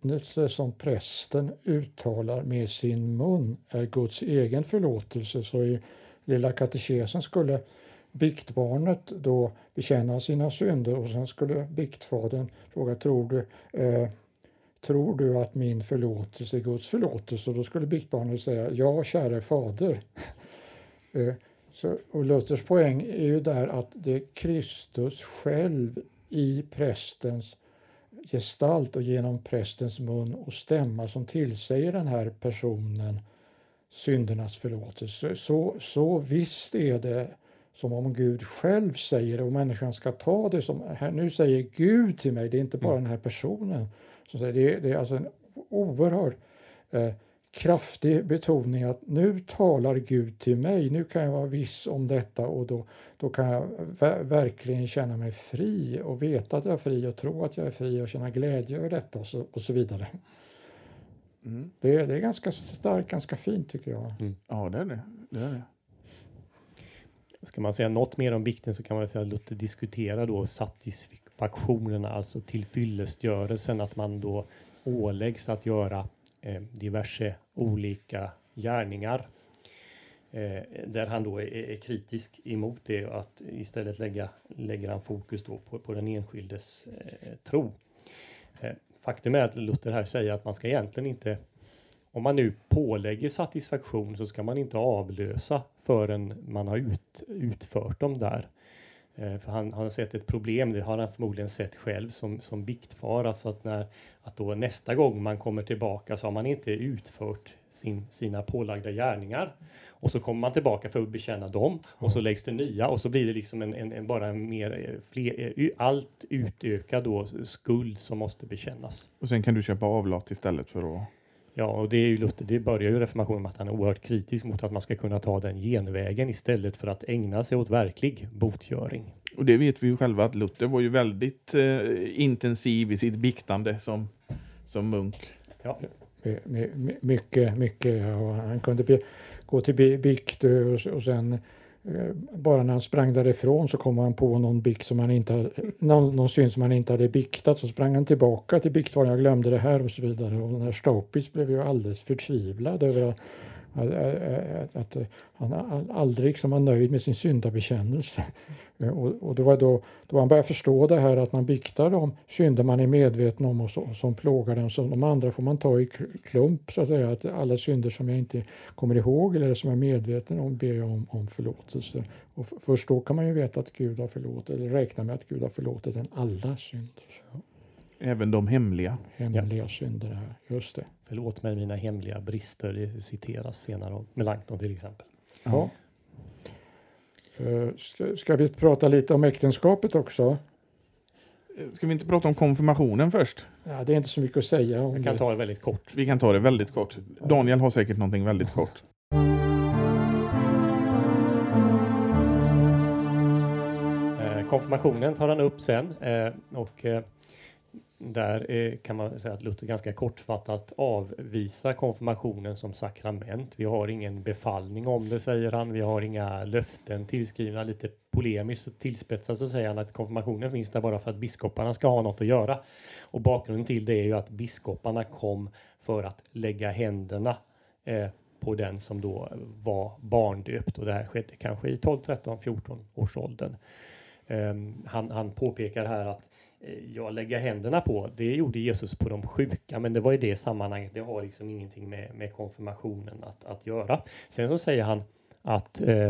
vittnelse som prästen uttalar med sin mun är Guds egen förlåtelse. Så i Lilla katekesen skulle biktbarnet då bekänna sina synder och sen skulle biktfadern fråga tror du, eh, tror du att min förlåtelse är Guds förlåtelse? Och då skulle biktbarnet säga ja, käre fader. *laughs* Eh, så, och Luthers poäng är ju där att det är Kristus själv i prästens gestalt och genom prästens mun och stämma som tillsäger den här personen syndernas förlåtelse. Så, så visst är det som om Gud själv säger det och människan ska ta det som, här, nu säger Gud till mig, det är inte bara mm. den här personen. Så det, det är alltså en oerhörd eh, kraftig betoning att nu talar Gud till mig, nu kan jag vara viss om detta och då, då kan jag verkligen känna mig fri och veta att jag är fri och tro att jag är fri och känna glädje över detta och så, och så vidare. Mm. Det, det, är ganska starkt, ganska fint tycker jag. Mm. Ja, det är det. det är det. Ska man säga något mer om vikten så kan man säga att Luther diskuterar då satisfaktionerna, alltså tillfyllestgörelsen, att man då åläggs att göra Eh, diverse olika gärningar. Eh, där han då är, är, kritisk emot det och att istället lägga, lägger han fokus då på, på den enskildes eh, tro. Eh, faktum är att Luther här säger att man ska egentligen inte om man nu pålägger satisfaktion så ska man inte avlösa förrän man har ut, utfört dem där. Eh, för han, han har sett ett problem, det har han förmodligen sett själv som, som biktfar, alltså att, när, att då nästa gång man kommer tillbaka så har man inte utfört sin, sina pålagda gärningar. Och så kommer man tillbaka för att bekänna dem och så läggs det nya och så blir det liksom en, en, en bara en mer, eh, fler, eh, allt utökad då skuld som måste bekännas. Och sen kan du köpa avlat istället för att Ja, och det är ju Luther, det börjar ju reformationen med att han är oerhört kritisk mot att man ska kunna ta den genvägen istället för att ägna sig åt verklig botgöring. Och det vet vi ju själva att Luther var ju väldigt eh, intensiv i sitt biktande som, som munk. Ja. mycket, mycket. Ja, han kunde gå till bikt och, och sen Eh, Eh, bara när han sprang därifrån så kom han på någon, bikt som han inte, någon, någon syn som han inte hade biktat. Så sprang han tillbaka till biktvaren, jag glömde det här och så vidare. Och den här Staupitz blev ju alldeles förtvivlad över att att, att, han aldrig som var nöjd med sin syndabekännelse. Och, och det var då, då han började förstå det här att man biktar de synder man är medveten om och, så, som plågar den. Så de andra får man ta i klump så att säga. Att alla synder som jag inte kommer ihåg eller som jag är medveten om ber jag om, om förlåtelse. Och först då kan man ju veta att Gud har förlåtit eller räkna med att Gud har förlåtit en alla synder. Även de hemliga. Hemliga ja. synder, just det. Förlåt mig mina hemliga brister, det citeras senare av Melanchthon till exempel. Ja. Uh, ska, ska, vi prata lite om äktenskapet också? Eh, ska vi inte prata om konfirmationen först? Ja, det är inte så mycket att säga om Vi kan det. ta det väldigt kort. Vi kan ta det väldigt kort. Daniel har säkert någonting väldigt kort. Eh, konfirmationen tar han upp sen och där eh, kan man säga att Luther ganska kortfattat avvisar konfirmationen som sakrament. Vi har ingen befallning om det, säger han. Vi har inga löften tillskrivna. Lite polemiskt och tillspetsat så säger han att konfirmationen finns där bara för att biskoparna ska ha något att göra. Och bakgrunden till det är ju att biskoparna kom för att lägga händerna eh, på den som då var barndöpt och det här skedde kanske i 12, 13, 14 års åldern. Eh, han, han påpekar här att Eh, jag lägga händerna på, det gjorde Jesus på de sjuka, men det var i det sammanhanget. Det har liksom ingenting med, med konfirmationen att, att göra. Sen så säger han att eh,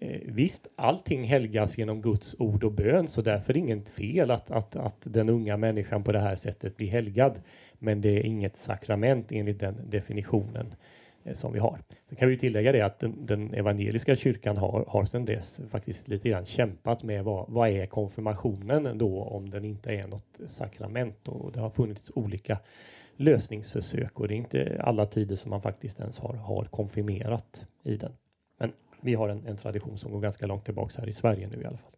eh, visst, allting helgas genom Guds ord och bön, så därför är det inget fel att, att, att den unga människan på det här sättet blir helgad. Men det är inget sakrament enligt den definitionen eh, Eh, som vi har. Sen kan vi tillägga det att den, den, evangeliska kyrkan har, har sedan dess faktiskt lite grann kämpat med vad, vad är konfirmationen då om den inte är något sakrament och det har funnits olika lösningsförsök och det är inte alla tider som man faktiskt ens har, har konfirmerat i den Men vi har en, en tradition som går ganska långt tillbaka här i Sverige nu i alla fall.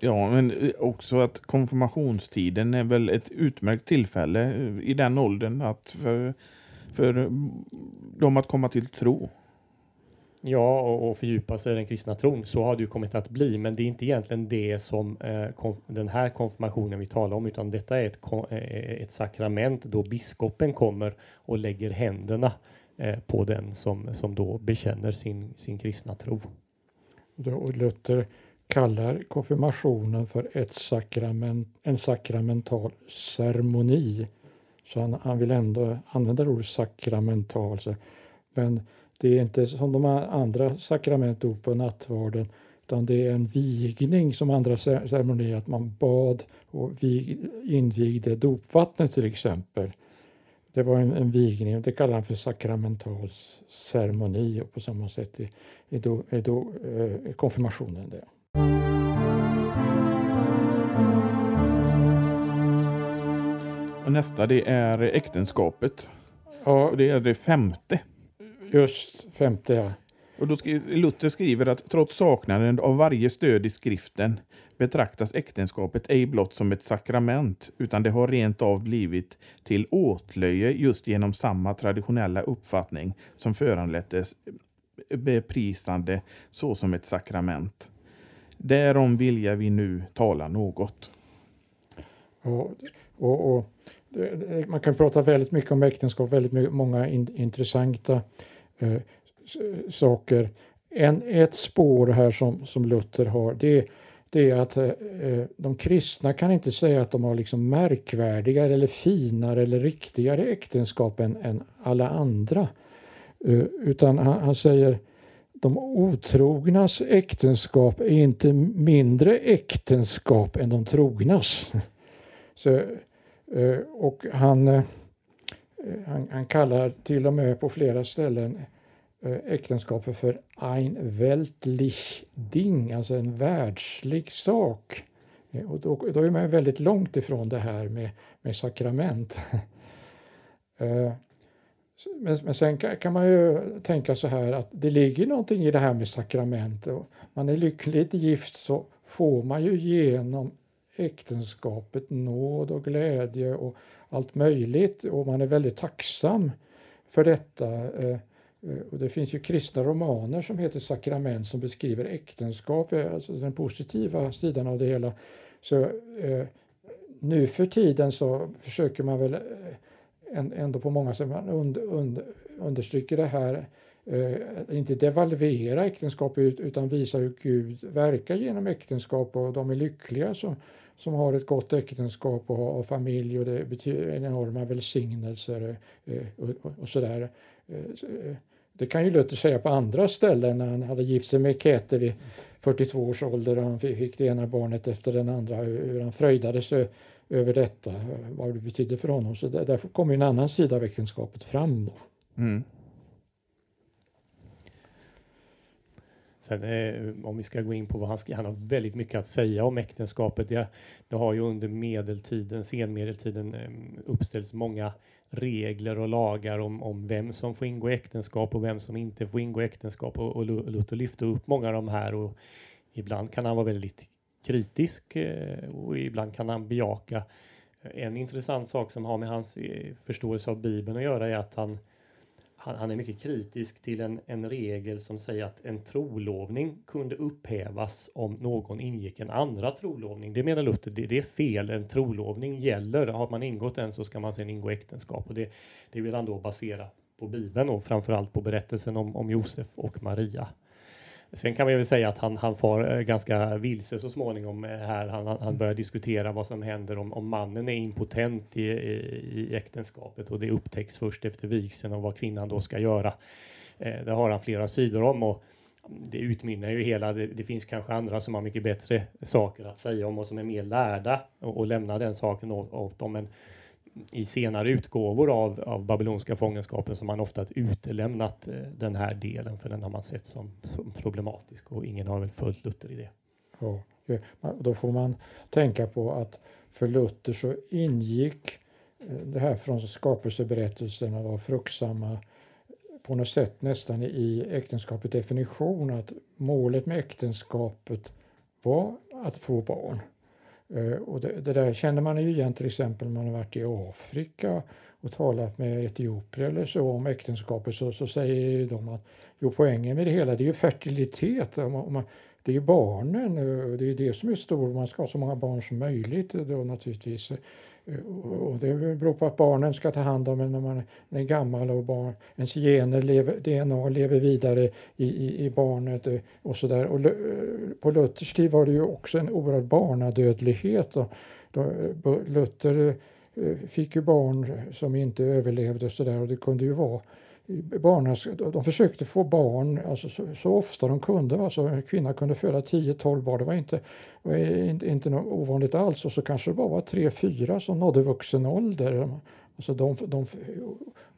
Ja, men eh, också att konfirmationstiden är väl ett utmärkt tillfälle eh, i den åldern att för, för dem att komma till tro. Ja, och, och fördjupa sig i den kristna tron. Så har det ju kommit att bli, men det är inte egentligen det som eh, den här konfirmationen vi talar om, utan detta är ett, eh, ett sakrament då biskopen kommer och lägger händerna Eh, på den som, som då bekänner sin, sin kristna tro. Och Luther kallar konfirmationen för ett sakrament, en sakramental ceremoni. Så han, han vill ändå använda ordet sakramental. Men det är inte som de andra sakrament, dop och nattvarden, utan det är en vigning som andra ceremonier, att man bad och invigde dopvattnet till exempel. Det var en, en vigning, det kallar han för sakramental ceremoni och på samma sätt är, är då, är då eh, konfirmationen det. Och nästa det är äktenskapet. Ja, och det är det femte. Just femte ja. Och då skri Luther skriver att trots saknaden av varje stöd i skriften betraktas äktenskapet ej blott som ett sakrament, utan det har rent av blivit till åtlöje just genom samma traditionella uppfattning som föranleddes beprisande såsom ett sakrament. Därom vilja vi nu tala något. Och, och, och man kan prata väldigt mycket om äktenskap, väldigt mycket, många in, intressanta eh, eh, saker. En, ett spår här som, som Luther har, det är det är att eh, eh, de kristna kan inte säga att de har liksom märkvärdigare eller finare eller riktigare äktenskap än, än alla andra. Eh, utan han, han, säger de otrognas äktenskap är inte mindre äktenskap än de trognas. *laughs* Så, Eh, och han, eh, han, han kallar till och med på flera ställen eh, äktenskapet för ein weltlich Ding, alltså en världslig sak. Och då, då är man väldigt långt ifrån det här med, med sakrament. *laughs* Men, men sen kan, man ju tänka så här att det ligger någonting i det här med sakrament. Och man är lyckligt gift så får man ju genom äktenskapet nåd och glädje och allt möjligt och man är väldigt tacksam för detta. Eh, eh, och det finns ju kristna romaner som heter Sakrament som beskriver äktenskap, alltså den positiva sidan av det hela. Så eh, nu för tiden så försöker man väl eh, ändå på många sätt man und, und, understryker det här, eh, inte devalvera äktenskapet utan visa hur Gud verkar genom äktenskap och de är lyckliga som, som har ett gott äktenskap och har familj och det betyder enorma välsignelser eh, eh, och, och sådär. Eh, det kan ju Luther säga på andra ställen när han hade gift sig med Käthe vid 42 års ålder och han fick det ena barnet efter den andra, hur han fröjdades över detta, vad det betydde för honom. Så där, därför kommer en annan sida av äktenskapet fram. Då. Mm. Sen, eh, om vi ska gå in på vad han skriver, han har väldigt mycket att säga om äktenskapet. Det, det har ju under medeltiden, senmedeltiden, eh, uppställts många regler och lagar om, om vem som får ingå äktenskap och vem som inte får ingå äktenskap och, och Luther lyfte upp många av de här och ibland kan han vara väldigt kritisk eh, och ibland kan han bejaka. En intressant sak som har med hans eh, förståelse av Bibeln att göra är att han han, han, är mycket kritisk till en, en regel som säger att en trolovning kunde upphävas om någon ingick en andra trolovning. Det menar Luther, det, det är fel. En trolovning gäller. Har man ingått en så ska man sedan ingå äktenskap och det, det vill han då basera på Bibeln och framförallt på berättelsen om, om Josef och Maria. Sen kan man väl säga att han, han far eh, ganska vilse så småningom eh, här. Han, han börjar diskutera vad som händer om, om mannen är impotent i, i, i äktenskapet och det upptäcks först efter vigseln och vad kvinnan då ska göra. Eh, det har han flera sidor om och det utmynnar ju hela. Det, det, finns kanske andra som har mycket bättre saker att säga om och som är mer lärda och, och lämna den saken åt, åt dem. Men i senare utgåvor av, av babyloniska fångenskapen som man ofta utelämnat eh, den här delen för den har man sett som, som, problematisk och ingen har väl följt Luther i det. Ja, då får man tänka på att för Luther så ingick eh, det här från skapelseberättelsen var fruktsamma på något sätt nästan i äktenskapets definition att målet med äktenskapet var att få barn. Eh, och det, det, där känner man ju igen till exempel om man har varit i Afrika och talat med etiopier eller så om äktenskapet så, så säger de att jo, poängen med det hela det är ju fertilitet. Man, det är ju barnen, eh, det är det som är stort. Man ska ha så många barn som möjligt eh, då naturligtvis. Eh, och det beror på att barnen ska ta hand om en när man är gammal och barn, ens gener, lever, DNA lever vidare i, i, i barnet eh, och sådär. Och eh, på Luthers tid var det ju också en oerhörd barnadödlighet. Och då, Luther fick ju barn som inte överlevde och sådär och det kunde ju vara barnen, de försökte få barn alltså så, så, ofta de kunde. Alltså, en kvinna kunde föda 10-12 barn. Det var inte, var inte, inte något ovanligt alls. Och så kanske det bara var 3-4 som nådde vuxen ålder. Alltså de, de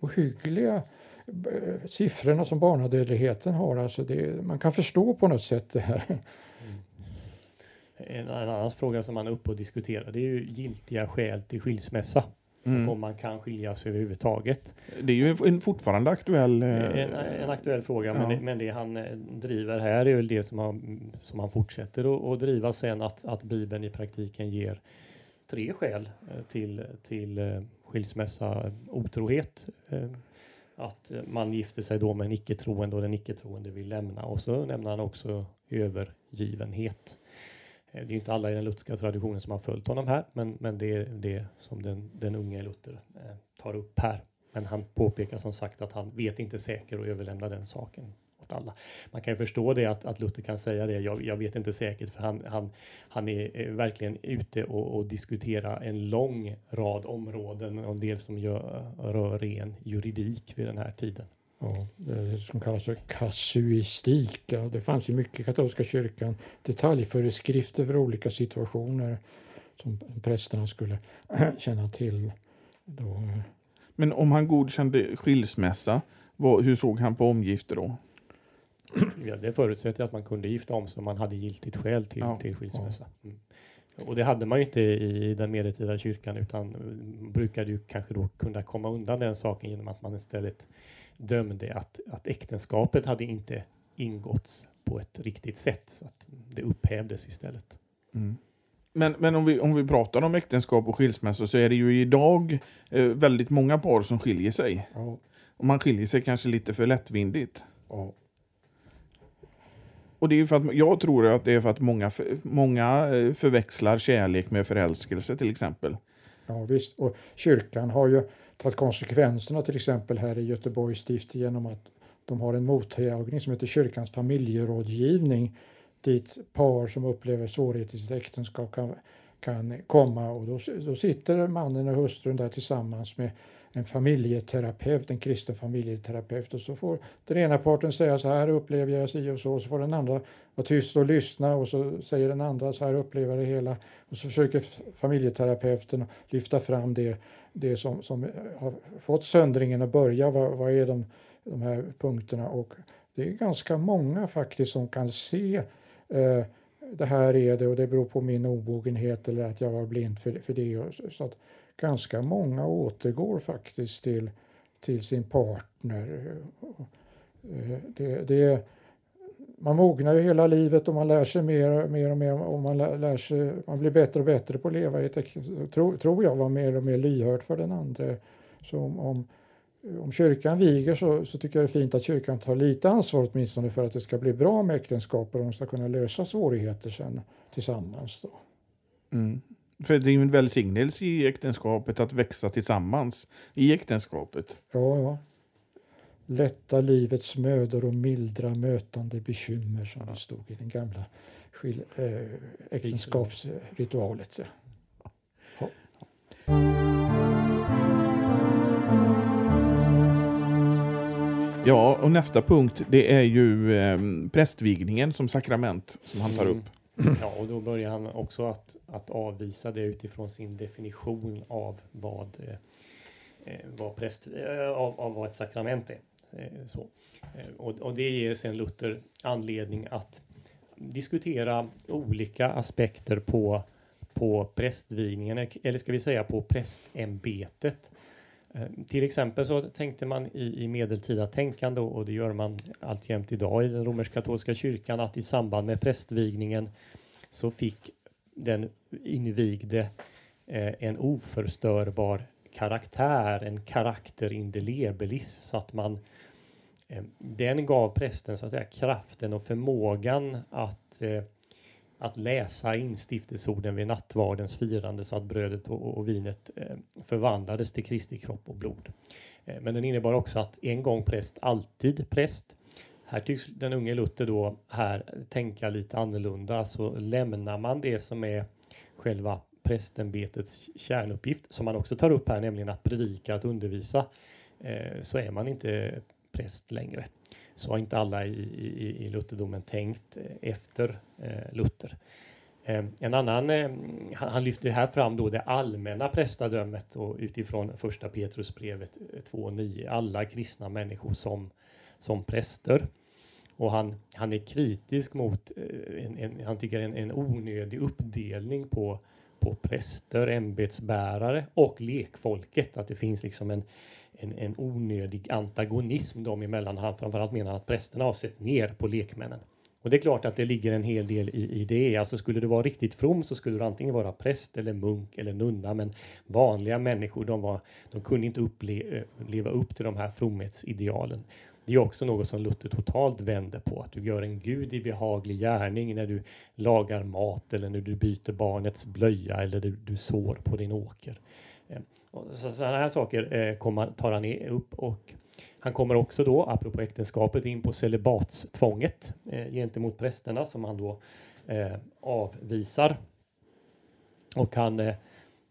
ohyggliga eh, siffrorna som barnadödligheten har. Alltså det, man kan förstå på något sätt det här. En, en annan fråga som man är uppe och diskuterar det är ju giltiga skäl till skilsmässa. Mm. Om man kan skiljas överhuvudtaget. Det är ju en fortfarande aktuell... En, eh, en aktuell fråga, ja. men, det, men det han eh, driver här är väl det som han, som han fortsätter att driva sen, att, att Bibeln i praktiken ger tre skäl eh, till, till skilsmässa, otrohet, att man gifter sig då med en icke-troende och den icke-troende vill lämna och så nämner han också övergivenhet. Eh, det är inte alla i den lutherska traditionen som har följt honom här, men, men det är det som den, den unge Luther eh, tar upp här. Men han påpekar som sagt att han vet inte säkert och överlämnar den saken åt alla. Man kan ju förstå det att, att Luther kan säga det. Jag, jag vet inte säkert, för han, han, han är eh, verkligen ute och, och diskuterar en lång rad områden, och en del som gör, rör ren juridik vid den här tiden. Ja, det som kallas för kasuistik. Ja, det fanns ju mycket i katolska kyrkan detaljföreskrifter för olika situationer som prästerna skulle *clears throat* känna till. Då. Men om han godkände skilsmässa, vad, hur såg han på omgifte då? *clears throat* Ja, det förutsätter att man kunde gifta om sig om man hade giltigt skäl till, ja. till skilsmässa. Mm. Och det hade man ju inte i den medeltida kyrkan utan brukade ju kanske då kunna komma undan den saken genom att man istället dömde att, att äktenskapet hade inte ingåtts på ett riktigt sätt så att det upphävdes istället. Mm. Men, men om, vi, om vi pratar om äktenskap och skilsmässa så är det ju idag eh, väldigt många par som skiljer sig. Ja. Och man skiljer sig kanske lite för lättvindigt. Ja. Och det är för att, jag tror att det är för att många, många eh, förväxlar kärlek med förälskelse till exempel. Ja visst, och kyrkan har ju tagit konsekvenserna till exempel här i Göteborgs stift genom att de har en mottagning som heter kyrkans familjerådgivning dit par som upplever svårigheter i sitt äktenskap kan, kan komma. Och då, då sitter mannen och hustrun där tillsammans med en familjeterapeut, en kristen familjeterapeut. Och så får den ena parten säga så här upplever jag si och så. Och så får den andra vara tyst och lyssna. Och så säger den andra så här upplever jag det hela. Och så försöker familjeterapeuten lyfta fram det, det som, som har fått söndringen att börja. Vad, vad är de, de här punkterna? Och det är ganska många faktiskt som kan se eh, det här är det och det beror på min obogenhet eller att jag var blind för, för det. Så att, ganska många återgår faktiskt till, till sin partner. Eh, det, det, man mognar ju hela livet och man lär sig mer, mer och mer och man, lär sig, man blir bättre och bättre på att leva i ett tro, tror jag var mer och mer lyhörd för den andra. Så om, om, om kyrkan viger så, så tycker jag det är fint att kyrkan tar lite ansvar åtminstone för att det ska bli bra med äktenskap och de ska kunna lösa svårigheter sen tillsammans. Då. Mm. För det är ju en välsignelse i äktenskapet att växa tillsammans i äktenskapet. Ja, ja. Lätta livets mödor och mildra mötande bekymmer som det stod i den gamla skil, äh, äktenskapsritualet. Ja. Ja, och nästa punkt det är ju eh, prästvigningen som sakrament som han tar Mm. upp. Ja, och då börjar han också att, att avvisa det utifrån sin definition av vad, eh, eh, vad, präst, eh, av, av vad ett sakrament är. Eh, så. Eh, och, och det ger sen Luther anledning att diskutera olika aspekter på, på prästvigningen, eller ska vi säga på prästämbetet. Eh, till exempel så tänkte man i, i medeltida tänkande och det gör man alltjämt idag i den romersk-katolska kyrkan att i samband med prästvigningen så fick den invigde eh, en oförstörbar karaktär, en karaktär indelebelis så att man eh, Eh, den gav prästen så att säga kraften och förmågan att eh, att läsa instiftelseorden vid nattvardens firande så att brödet och, och vinet eh, förvandlades till Kristi kropp och blod. Eh, men den innebar också att en gång präst, alltid präst. Här tycks den unge Luther då här tänka lite annorlunda, så lämnar man det som är själva prästämbetets kärnuppgift, som man också tar upp här, nämligen att predika, att undervisa, eh, så är man inte präst längre. Så har inte alla i, i, i Lutherdomen tänkt eh, efter eh, Luther. Eh, en annan, eh, han, han lyfter här fram då det allmänna prästadömet och utifrån första Petrusbrevet eh, 2.9, alla kristna människor som, som präster. Och han, han är kritisk mot, eh, en, en, han tycker en, en onödig uppdelning på, på präster, ämbetsbärare och lekfolket. Att det finns liksom en, en, en onödig antagonism dem emellan. Han framförallt menar att prästerna har sett ner på lekmännen. Och det är klart att det ligger en hel del i, i det. Alltså skulle du vara riktigt from så skulle du antingen vara präst eller munk eller nunna. Men vanliga människor, de, var, de kunde inte upple, eh, leva upp till de här fromhetsidealen. Det är också något som Luther totalt vänder på, att du gör en Gud i behaglig gärning när du lagar mat eller när du byter barnets blöja eller du, du sår på din åker. Eh, så, sådana här saker eh, kommer, tar han upp och han kommer också då, apropå äktenskapet, in på celibatstvånget eh, gentemot prästerna som han då eh, avvisar. Och han eh,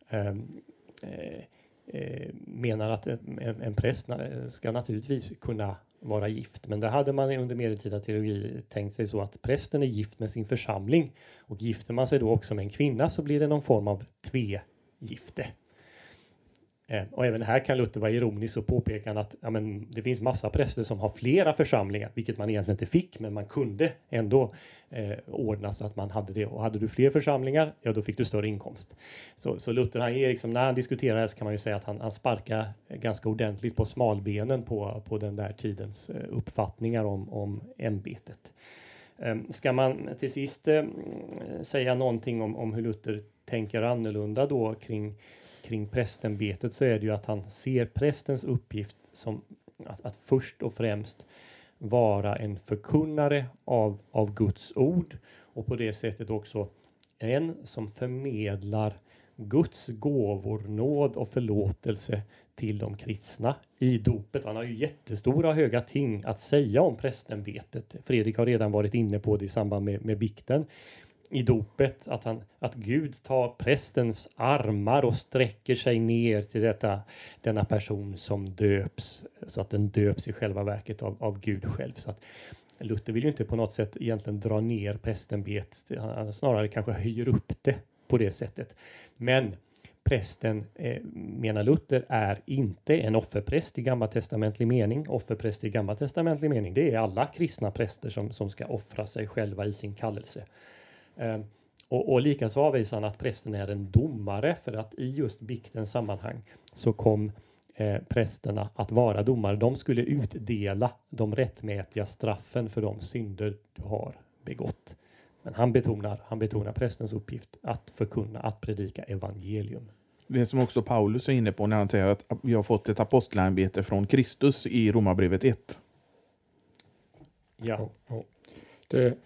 ehm, eh, eh, menar att en, en, präst eh, ska naturligtvis kunna vara gift. Men det hade man under medeltida teologi tänkt sig så att prästen är gift med sin församling och gifter man sig då också med en kvinna så blir det någon form av tvegifte. Eh, och även här kan Luther vara ironisk och påpeka att ja, men, det finns massa präster som har flera församlingar, vilket man egentligen inte fick, men man kunde ändå eh, ordna så att man hade det. Och hade du fler församlingar, ja då fick du större inkomst. Så, så Luther, han är liksom, när han diskuterar det här så kan man ju säga att han, han sparkar ganska ordentligt på smalbenen på, på den där tidens eh, uppfattningar om, om ämbetet. Eh, Ska man till sist eh, säga någonting om, om hur Luther tänker annorlunda då kring kring prästämbetet så är det ju att han ser prästens uppgift som att, att först och främst vara en förkunnare av, av Guds ord och på det sättet också en som förmedlar Guds gåvor, nåd och förlåtelse till de kristna i dopet. Han har ju jättestora höga ting att säga om prästämbetet. Fredrik har redan varit inne på det i samband med, med bikten i dopet, att, han, att Gud tar prästens armar och sträcker sig ner till detta, denna person som döps, så att den döps i själva verket av, av Gud själv. Så att Luther vill ju inte på något sätt egentligen dra ner prästämbetet, han snarare kanske höjer upp det på det sättet. Men prästen, eh, menar Luther, är inte en offerpräst i gammaltestamentlig mening. Offerpräst i gammaltestamentlig mening, det är alla kristna präster som, som ska offra sig själva i sin kallelse. Eh, och, och likaså avvisar han att prästen är en domare för att i just biktens sammanhang så kom eh, prästerna att vara domare. De skulle utdela de rättmätiga straffen för de synder du har begått. Men han betonar, han betonar prästens uppgift att förkunna, att predika evangelium. Det som också Paulus är inne på när han säger att vi har fått ett apostelämbete från Kristus i Romarbrevet 1. Ja. Det,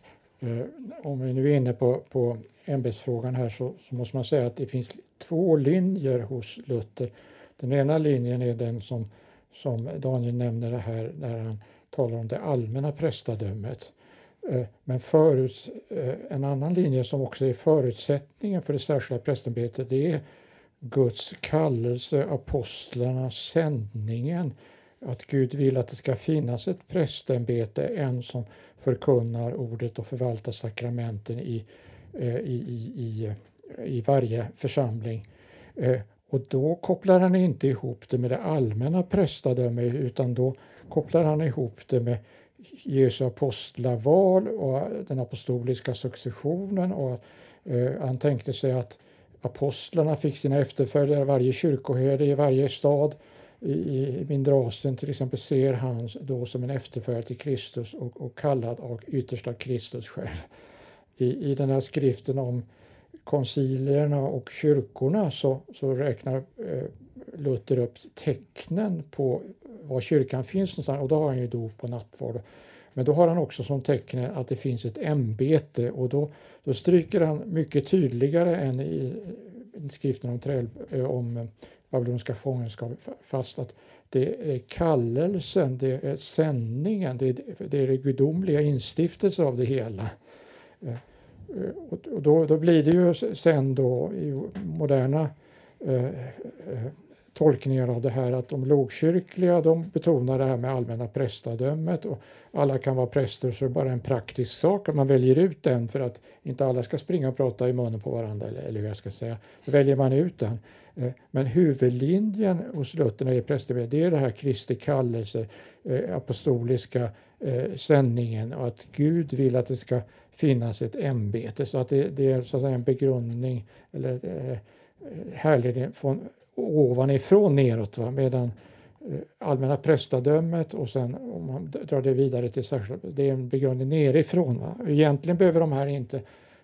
Eh, om vi nu är inne på, på ämbetsfrågan här så, så måste man säga att det finns två linjer hos Luther. Den ena linjen är den som, som Daniel nämner det här när han talar om det allmänna prästadömet. Eh, men förut, eh, en annan linje som också är förutsättningen för det särskilda prästämbetet det är Guds kallelse, apostlarnas sändningen. Att Gud vill att det ska finnas ett prästämbete, en som förkunnar ordet och förvaltar sakramenten i, eh, i, i, i, i varje församling. Eh, och då kopplar han inte ihop det med det allmänna prästadömet utan då kopplar han ihop det med Jesu apostlaval och den apostoliska successionen. Och, eh, han tänkte sig att apostlarna fick sina efterföljare, varje kyrkoherde i varje stad i, mindre Asien till exempel ser han då som en efterföljare till Kristus och, och kallad av yttersta Kristus själv. I, I den här skriften om koncilierna och kyrkorna så, så räknar eh, Luther upp tecknen på var kyrkan finns någonstans och då har han ju dop och nattvard. Men då har han också som tecken att det finns ett ämbete och då, då stryker han mycket tydligare än i skriften om, träl, eh, om eh, babyloniska fångenskap fast att det är kallelsen, det är sändningen, det är det, är det gudomliga instiftelsen av det hela. Eh, eh, och då, då blir det ju sen då i moderna eh, eh, tolkningar av det här att de lågkyrkliga de betonar det här med allmänna prästadömet och alla kan vara präster så det är bara en praktisk sak att man väljer ut den för att inte alla ska springa och prata i munnen på varandra eller, eller hur jag ska säga. Då väljer man ut den. Eh, men huvudlinjen hos Luther i prästämbetet det är det här Kristi kallelse, eh, apostoliska eh, sändningen och att Gud vill att det ska finnas ett ämbete så att det, det är så att säga en begrundning eller härledning från ovanifrån neråt. Va? Medan allmänna prästadömet och sen om man drar det vidare till särskilt, det är en begrundning nerifrån. Va? Egentligen behöver de här inte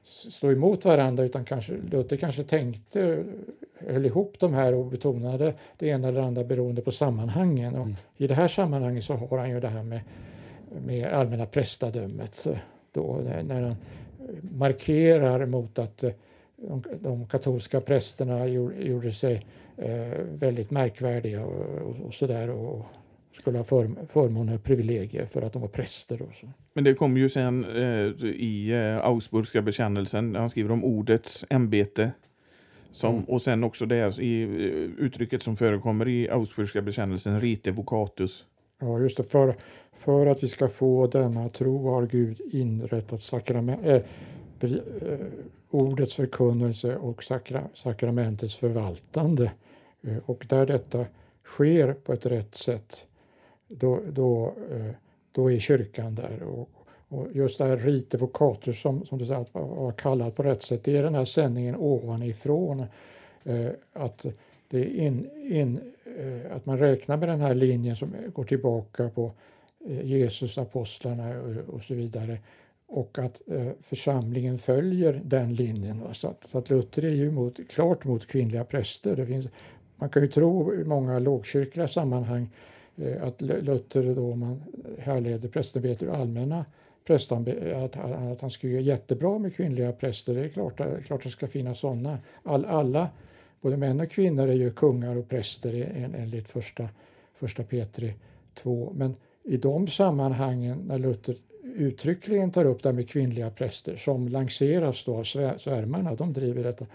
stå emot varandra utan kanske, Luther kanske tänkte, höll ihop de här och betonade det ena eller andra beroende på sammanhangen. Och mm. I det här sammanhanget så har han ju det här med, med allmänna prästadömet då, när han markerar mot att eh, de, de katolska prästerna gjorde, gjorde sig eh, väldigt märkvärdiga och, och, och sådär och skulle ha för, förmåner och privilegier för att de var präster. Och så. Men det kom ju sen eh, i eh, Augsburgska bekännelsen, han skriver om ordets ämbete. Som, mm. Och sen också det i eh, uttrycket som förekommer i Augsburgska bekännelsen, rite vocatus. Ja, just det. För, för att vi ska få denna tro har Gud inrättat sakrament, äh, ordets förkunnelse och sakra, sakramentets förvaltande. Eh, och där detta sker på ett rätt sätt, då, då, eh, då är kyrkan där. Och, och just det här rite vocatus som, som du säger, att vara kallad på rätt sätt, det är den här sändningen ovanifrån. Eh, att, det in, in, eh, att man räknar med den här linjen som går tillbaka på eh, Jesus, apostlarna och, och så vidare och att eh, församlingen följer den linjen. Så att, så att Luther är ju mot, klart mot kvinnliga präster. Det finns, man kan ju tro i många lågkyrkliga sammanhang eh, Eh, att Luther då man härleder prästämbetet ur allmänna att, att han skulle göra jättebra med kvinnliga präster. Det är klart, det är klart att det ska finnas sådana. All, alla, både män och kvinnor, är ju kungar och präster enligt första, första Petri 2. Men i de sammanhangen när Luther uttryckligen tar upp det här med kvinnliga präster som lanseras då av svärmarna, de driver detta.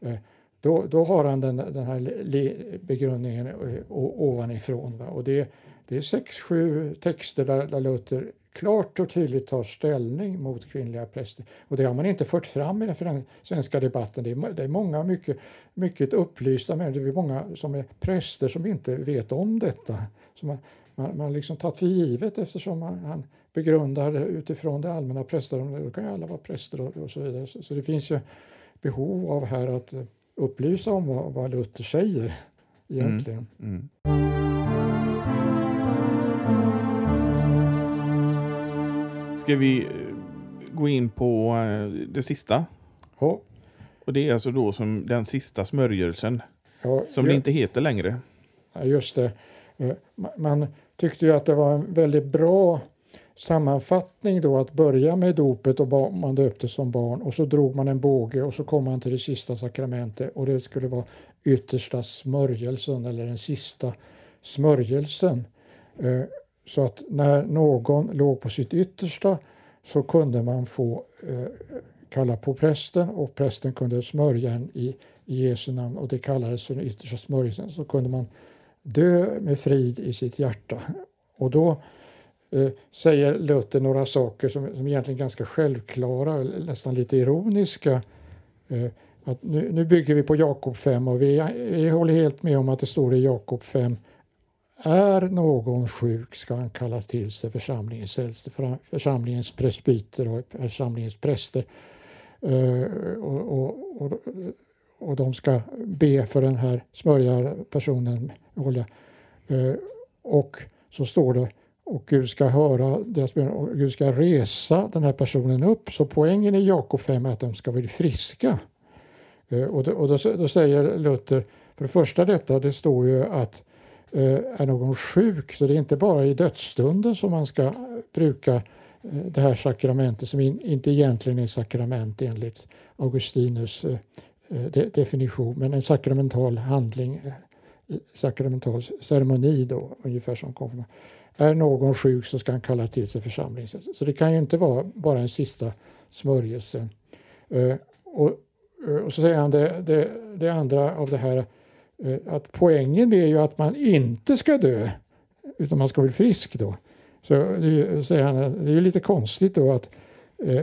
Eh, då, då har han den, den här begrundningen ovanifrån. Va? Och det, det är sex, sju texter där, där Luther klart och tydligt tar ställning mot kvinnliga präster. Och det har man inte fört fram i den svenska debatten. Det är, det är många mycket, mycket upplysta människor, det är många som är präster som inte vet om detta. Så man, man, man liksom tagit för givet eftersom man, han begrundar utifrån det allmänna prästadömet. Då kan ju alla vara präster och, och så vidare. Så, så, det finns ju behov av här att eh, upplysa om vad, vad Luther säger egentligen. Mm. Mm. Ska vi eh, gå in på eh, det sista? Ja. Och det är alltså då som den sista smörjelsen. Ja, som det inte heter längre. Ja, just det. Eh, man tyckte ju att det var en väldigt bra sammanfattning då att börja med dopet och man döpte som barn och så drog man en båge och så kom man till det sista sakramentet och det skulle vara yttersta smörjelsen eller den sista smörjelsen. Eh, så att när någon låg på sitt yttersta så kunde man få eh, kalla på prästen och prästen kunde smörja en i, i Jesu namn och det kallades för den yttersta smörjelsen. Så kunde man dö med frid i sitt hjärta. Och då eh, säger Luther några saker som, som egentligen är ganska självklara, nästan lite ironiska. Eh, att nu, nu, bygger vi på Jakob 5 och vi, vi håller helt med om att det står i Jakob 5 är någon sjuk ska han kalla till sig församlingens äldste, församlingens presbyter och församlingens präster. Eh, och, och, och, och, de ska be för den här smörjarpersonen. med olja. Eh, och så står det och Gud ska höra deras bön och Gud ska resa den här personen upp. Så poängen i Jakob 5 är att de ska bli friska. Eh, och då, och då, då säger Luther, för det första detta, det står ju att eh, är någon sjuk. Så det är inte bara i dödsstunden som man ska eh, bruka det här sakramentet som inte egentligen är sakrament enligt Augustinus definition, men en sakramental handling, sakramental ceremoni då, ungefär som konfirmation. Är någon sjuk så ska han kalla till sig församlingen. Så det kan ju inte vara bara en sista smörjelse. Eh, och, eh, och så säger han det, det, det andra av det här eh, att poängen är ju att man inte ska dö, utan man ska bli frisk då. Så det, säger han, det är ju lite konstigt då att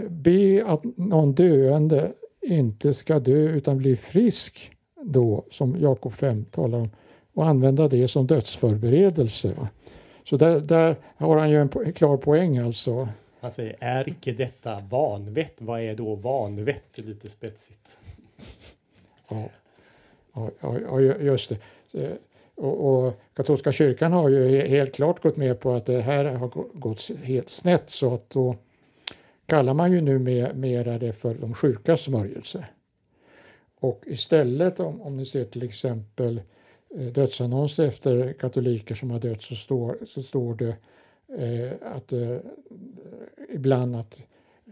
be att någon döende inte ska dö utan bli frisk då, som Jakob 5 talar om, och använda det som dödsförberedelse. Va? Så där, där har han ju en po klar poäng alltså. Han säger, är icke detta vanvett? Vad är då vanvett? Lite spetsigt. Ja. Ja, ja, just det. Och, och, katolska kyrkan har ju helt klart gått med på att det här har gått helt snett så att då kallar man ju nu mera det för de sjukas smörjelse. Och istället om, om ni ser till exempel eh, dödsannonser efter katoliker som har dött så står, så står det eh, att eh, ibland att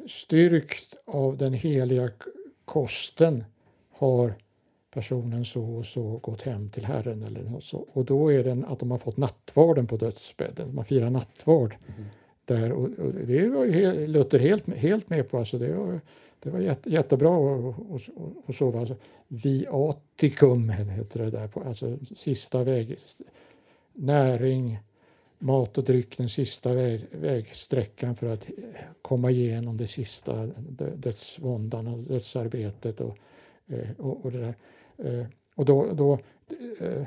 styrkt av den heliga kosten har personen så och så gått hem till Herren eller något så. Och då är det att de har fått nattvarden på dödsbädden. Man firar nattvard mm. där och, och, det var ju Luther helt, helt med på. Alltså det var, det var jätte, jättebra att sova. Alltså, viaticum heter det där, på, alltså sista väg, näring, mat och dryck den sista väg, vägsträckan för att komma igenom det sista dödsvåndan och dödsarbetet och, eh, och, och det där. Eh, och då, då, eh,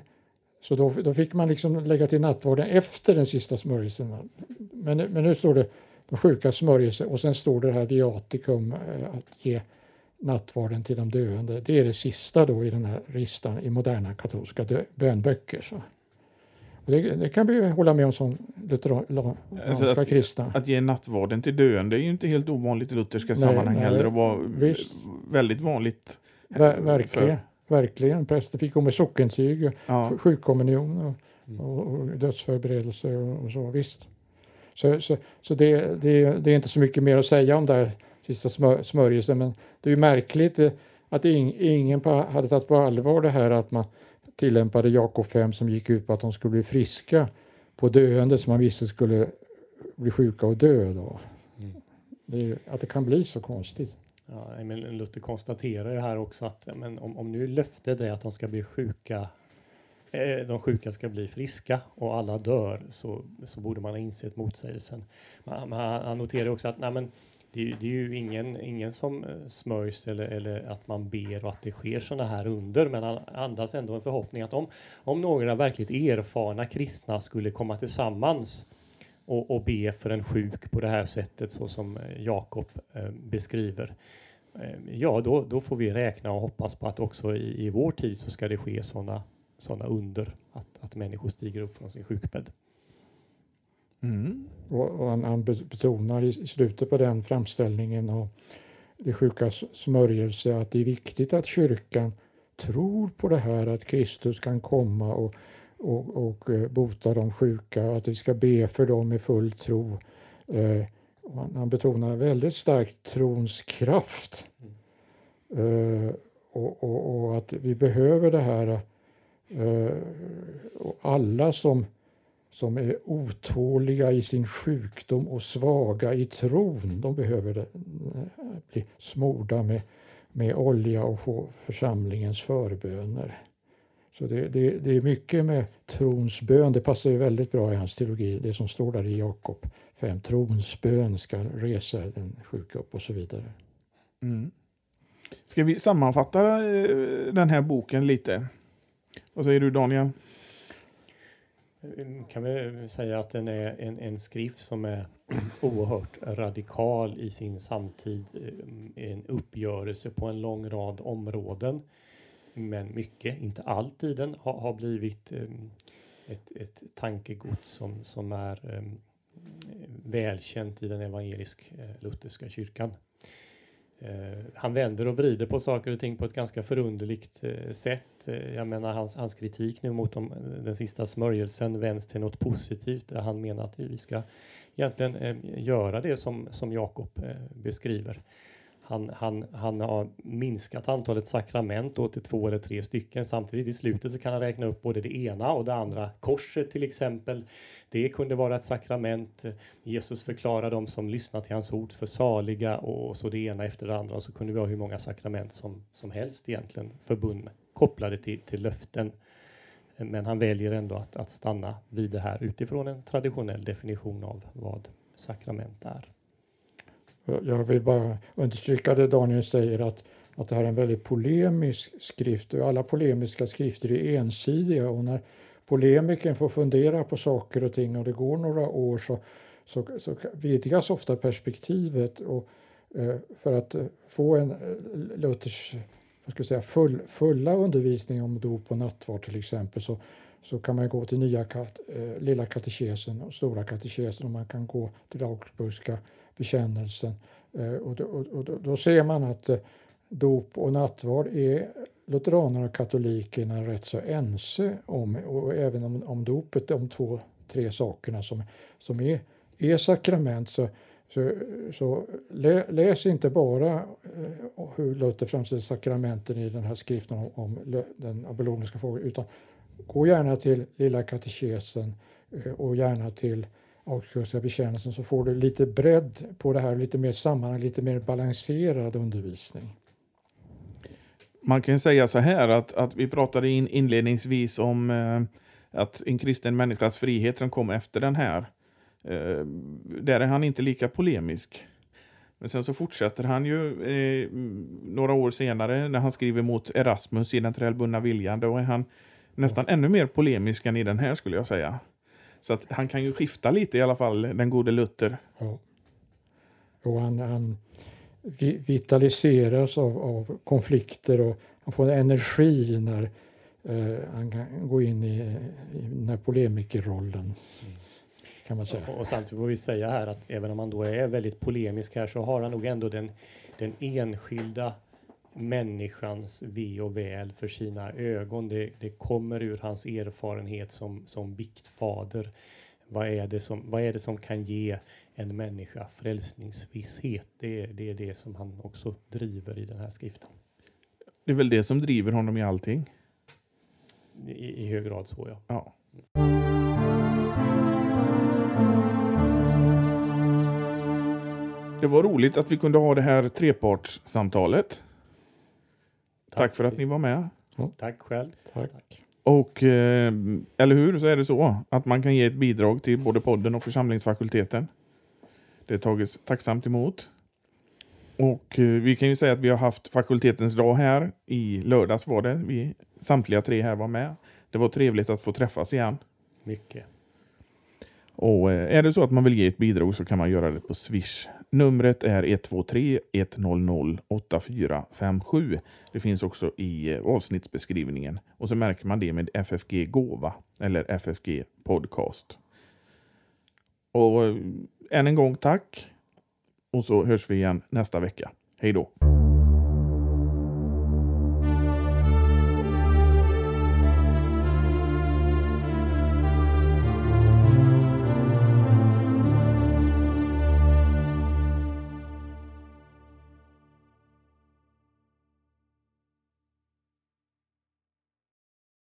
så då, då fick man liksom lägga till nattvarden efter den sista smörjelsen. Men, men nu står det de sjuka smörjelse och sen står det här viaticum, eh, att ge nattvarden till de döende. Det är det sista då i den här listan i moderna katolska bönböcker. Så. Det, det, kan vi hålla med om som lutheranska alltså att, kristna. Att ge nattvarden till döende är ju inte helt ovanligt i lutherska nej, sammanhang nej, heller och var visst. väldigt vanligt. Ver, verkligen. Verkligen. Präster fick gå med sockentyg, ja. sjukkommunion och, mm. och, och dödsförberedelse och, och, så. Visst. Så, så, så det, det, det, är inte så mycket mer att säga om det här sista smör, smörjelsen. Men det är ju märkligt eh, att ing, ingen på, hade tagit på allvar det här att man tillämpade Jakob 5 som gick ut på att de skulle bli friska på döende som man visste skulle bli sjuka och dö. Då. Mm. Det, att det kan bli så konstigt. Ja, men Luther konstaterar ju här också att men om, om nu löftet är att de ska bli sjuka, eh, de sjuka ska bli friska och alla dör så, så borde man ha insett motsägelsen. Man, man, han noterar också att nej, men, det, det, är ju ingen, ingen som eh, smörjs eller, eller att man ber och att det sker sådana här under, men han andas ändå en förhoppning att om, om några verkligt erfarna kristna skulle komma tillsammans och, och be för en sjuk på det här sättet så som eh, Jakob eh, beskriver. Eh, ja, då, då får vi räkna och hoppas på att också i, i vår tid så ska det ske sådana såna under, att, att människor stiger upp från sin sjukbädd. Mm. Och, och han, han, betonar i, slutet på den framställningen och det sjukas smörjelse att det är viktigt att kyrkan tror på det här att Kristus kan komma och och, och eh, bota de sjuka, att vi ska be för dem med full tro. Eh, han, han, betonar väldigt starkt trons kraft. Eh, och, och, och, att vi behöver det här Eh, Eh, och alla som, som är otåliga i sin sjukdom och svaga i tron, de behöver eh, bli smorda med, med olja och få församlingens förböner. Så det, det, det, är mycket med trons bön. Det passar ju väldigt bra i hans teologi, det som står där i Jakob 5. Trons bön ska resa den sjuka upp och så vidare. Mm. Ska vi sammanfatta eh, den här boken lite? Vad säger du Daniel? Mm, kan vi säga att den är en, en skrift som är *clears throat* oerhört radikal i sin samtid. Eh, en uppgörelse på en lång rad områden. Men mycket, inte alltid, den har, har blivit ehm, ett, ett tankegods som, som är ehm, välkänt i den evangelisk-lutherska eh, kyrkan. Eh, han vänder och vrider på saker och ting på ett ganska förunderligt eh, sätt. Eh, jag menar hans, hans kritik nu mot de, den sista smörjelsen vänds till något positivt. Där han menar att vi ska egentligen göra det som, som Jakob beskriver. Han, han, han har minskat antalet sakrament då till två eller tre stycken. Samtidigt i slutet så kan han räkna upp både det ena och det andra. Korset till exempel. Det kunde vara ett sakrament. Jesus förklarar dem som lyssnar till hans ord för saliga och så det ena efter det andra. Och så kunde vi ha hur många sakrament som, som helst egentligen förbundna, kopplade till, till löften. Men han väljer ändå att, att stanna vid det här utifrån en traditionell definition av vad sakrament är. Jag vill bara understryka det Daniel säger att, att det här är en väldigt polemisk skrift. Och alla polemiska skrifter är ensidiga. Och när polemiken får fundera på saker och ting och det går några år så, så, så vidgas ofta perspektivet. Och eh, för att få en eh, Luthers vad ska jag säga, full, fulla undervisning om dop och nattvard till exempel så, så kan man gå till nya kat, eh, lilla katekesen och stora katekesen och man kan gå till Augsburgska bekännelsen. Eh, och då, och då, då ser man att eh, dop och nattvard är lutheranerna och katolikerna rätt så ense om, och även om, om dopet, de två, tre sakerna som, som är, är sakrament. Så, så, så lä, läs inte bara eh, hur Luther framställer sakramenten i den här skriften om, om den abeloniska frågan, utan gå gärna till Lilla katekesen eh, och gärna till Augsburgska bekännelsen så får du lite bredd på det här, lite mer sammanhang, lite mer balanserad undervisning. Man kan säga så här att, att vi pratade in inledningsvis om eh, att en kristen människas frihet som kom efter den här. Eh, där är han inte lika polemisk. Men sen så fortsätter han ju eh, några år senare när han skriver mot Erasmus i den trällbundna viljan. Då är han nästan ännu mer polemisk än i den här skulle jag säga. Så att han kan ju skifta lite i alla fall, den gode Luther. Ja. Och han, han vitaliseras av, av konflikter och han får energi när eh, han kan gå in i, i den här polemikerrollen. Kan man säga. Och, och samtidigt får vi säga här att även om han då är väldigt polemisk här så har han nog ändå den, den enskilda människans ve och väl för sina ögon. Det, det kommer ur hans erfarenhet som, som biktfader. Vad är, det som, vad är det som kan ge en människa frälsningsvisshet? Det, det är det som han också driver i den här skriften. Det är väl det som driver honom i allting? I, i hög grad så, ja. ja. Det var roligt att vi kunde ha det här trepartssamtalet. Tack, för att ni var med. Ja. Tack själv. Tack. Och eh, eller hur så är det så att man kan ge ett bidrag till både podden och församlingsfakulteten. Det tagits tacksamt emot. Och eh, vi kan ju säga att vi har haft fakultetens dag här. I lördags var det. Vi samtliga tre här var med. Det var trevligt att få träffas igen. Mycket. Och eh, är det så att man vill ge ett bidrag så kan man göra det på Swish. Numret är 123 100 8457. Det finns också i eh, avsnittsbeskrivningen och så märker man det med FFG Gåva eller FFG Podcast. Och eh, än en gång tack och så hörs vi igen nästa vecka. Hej då!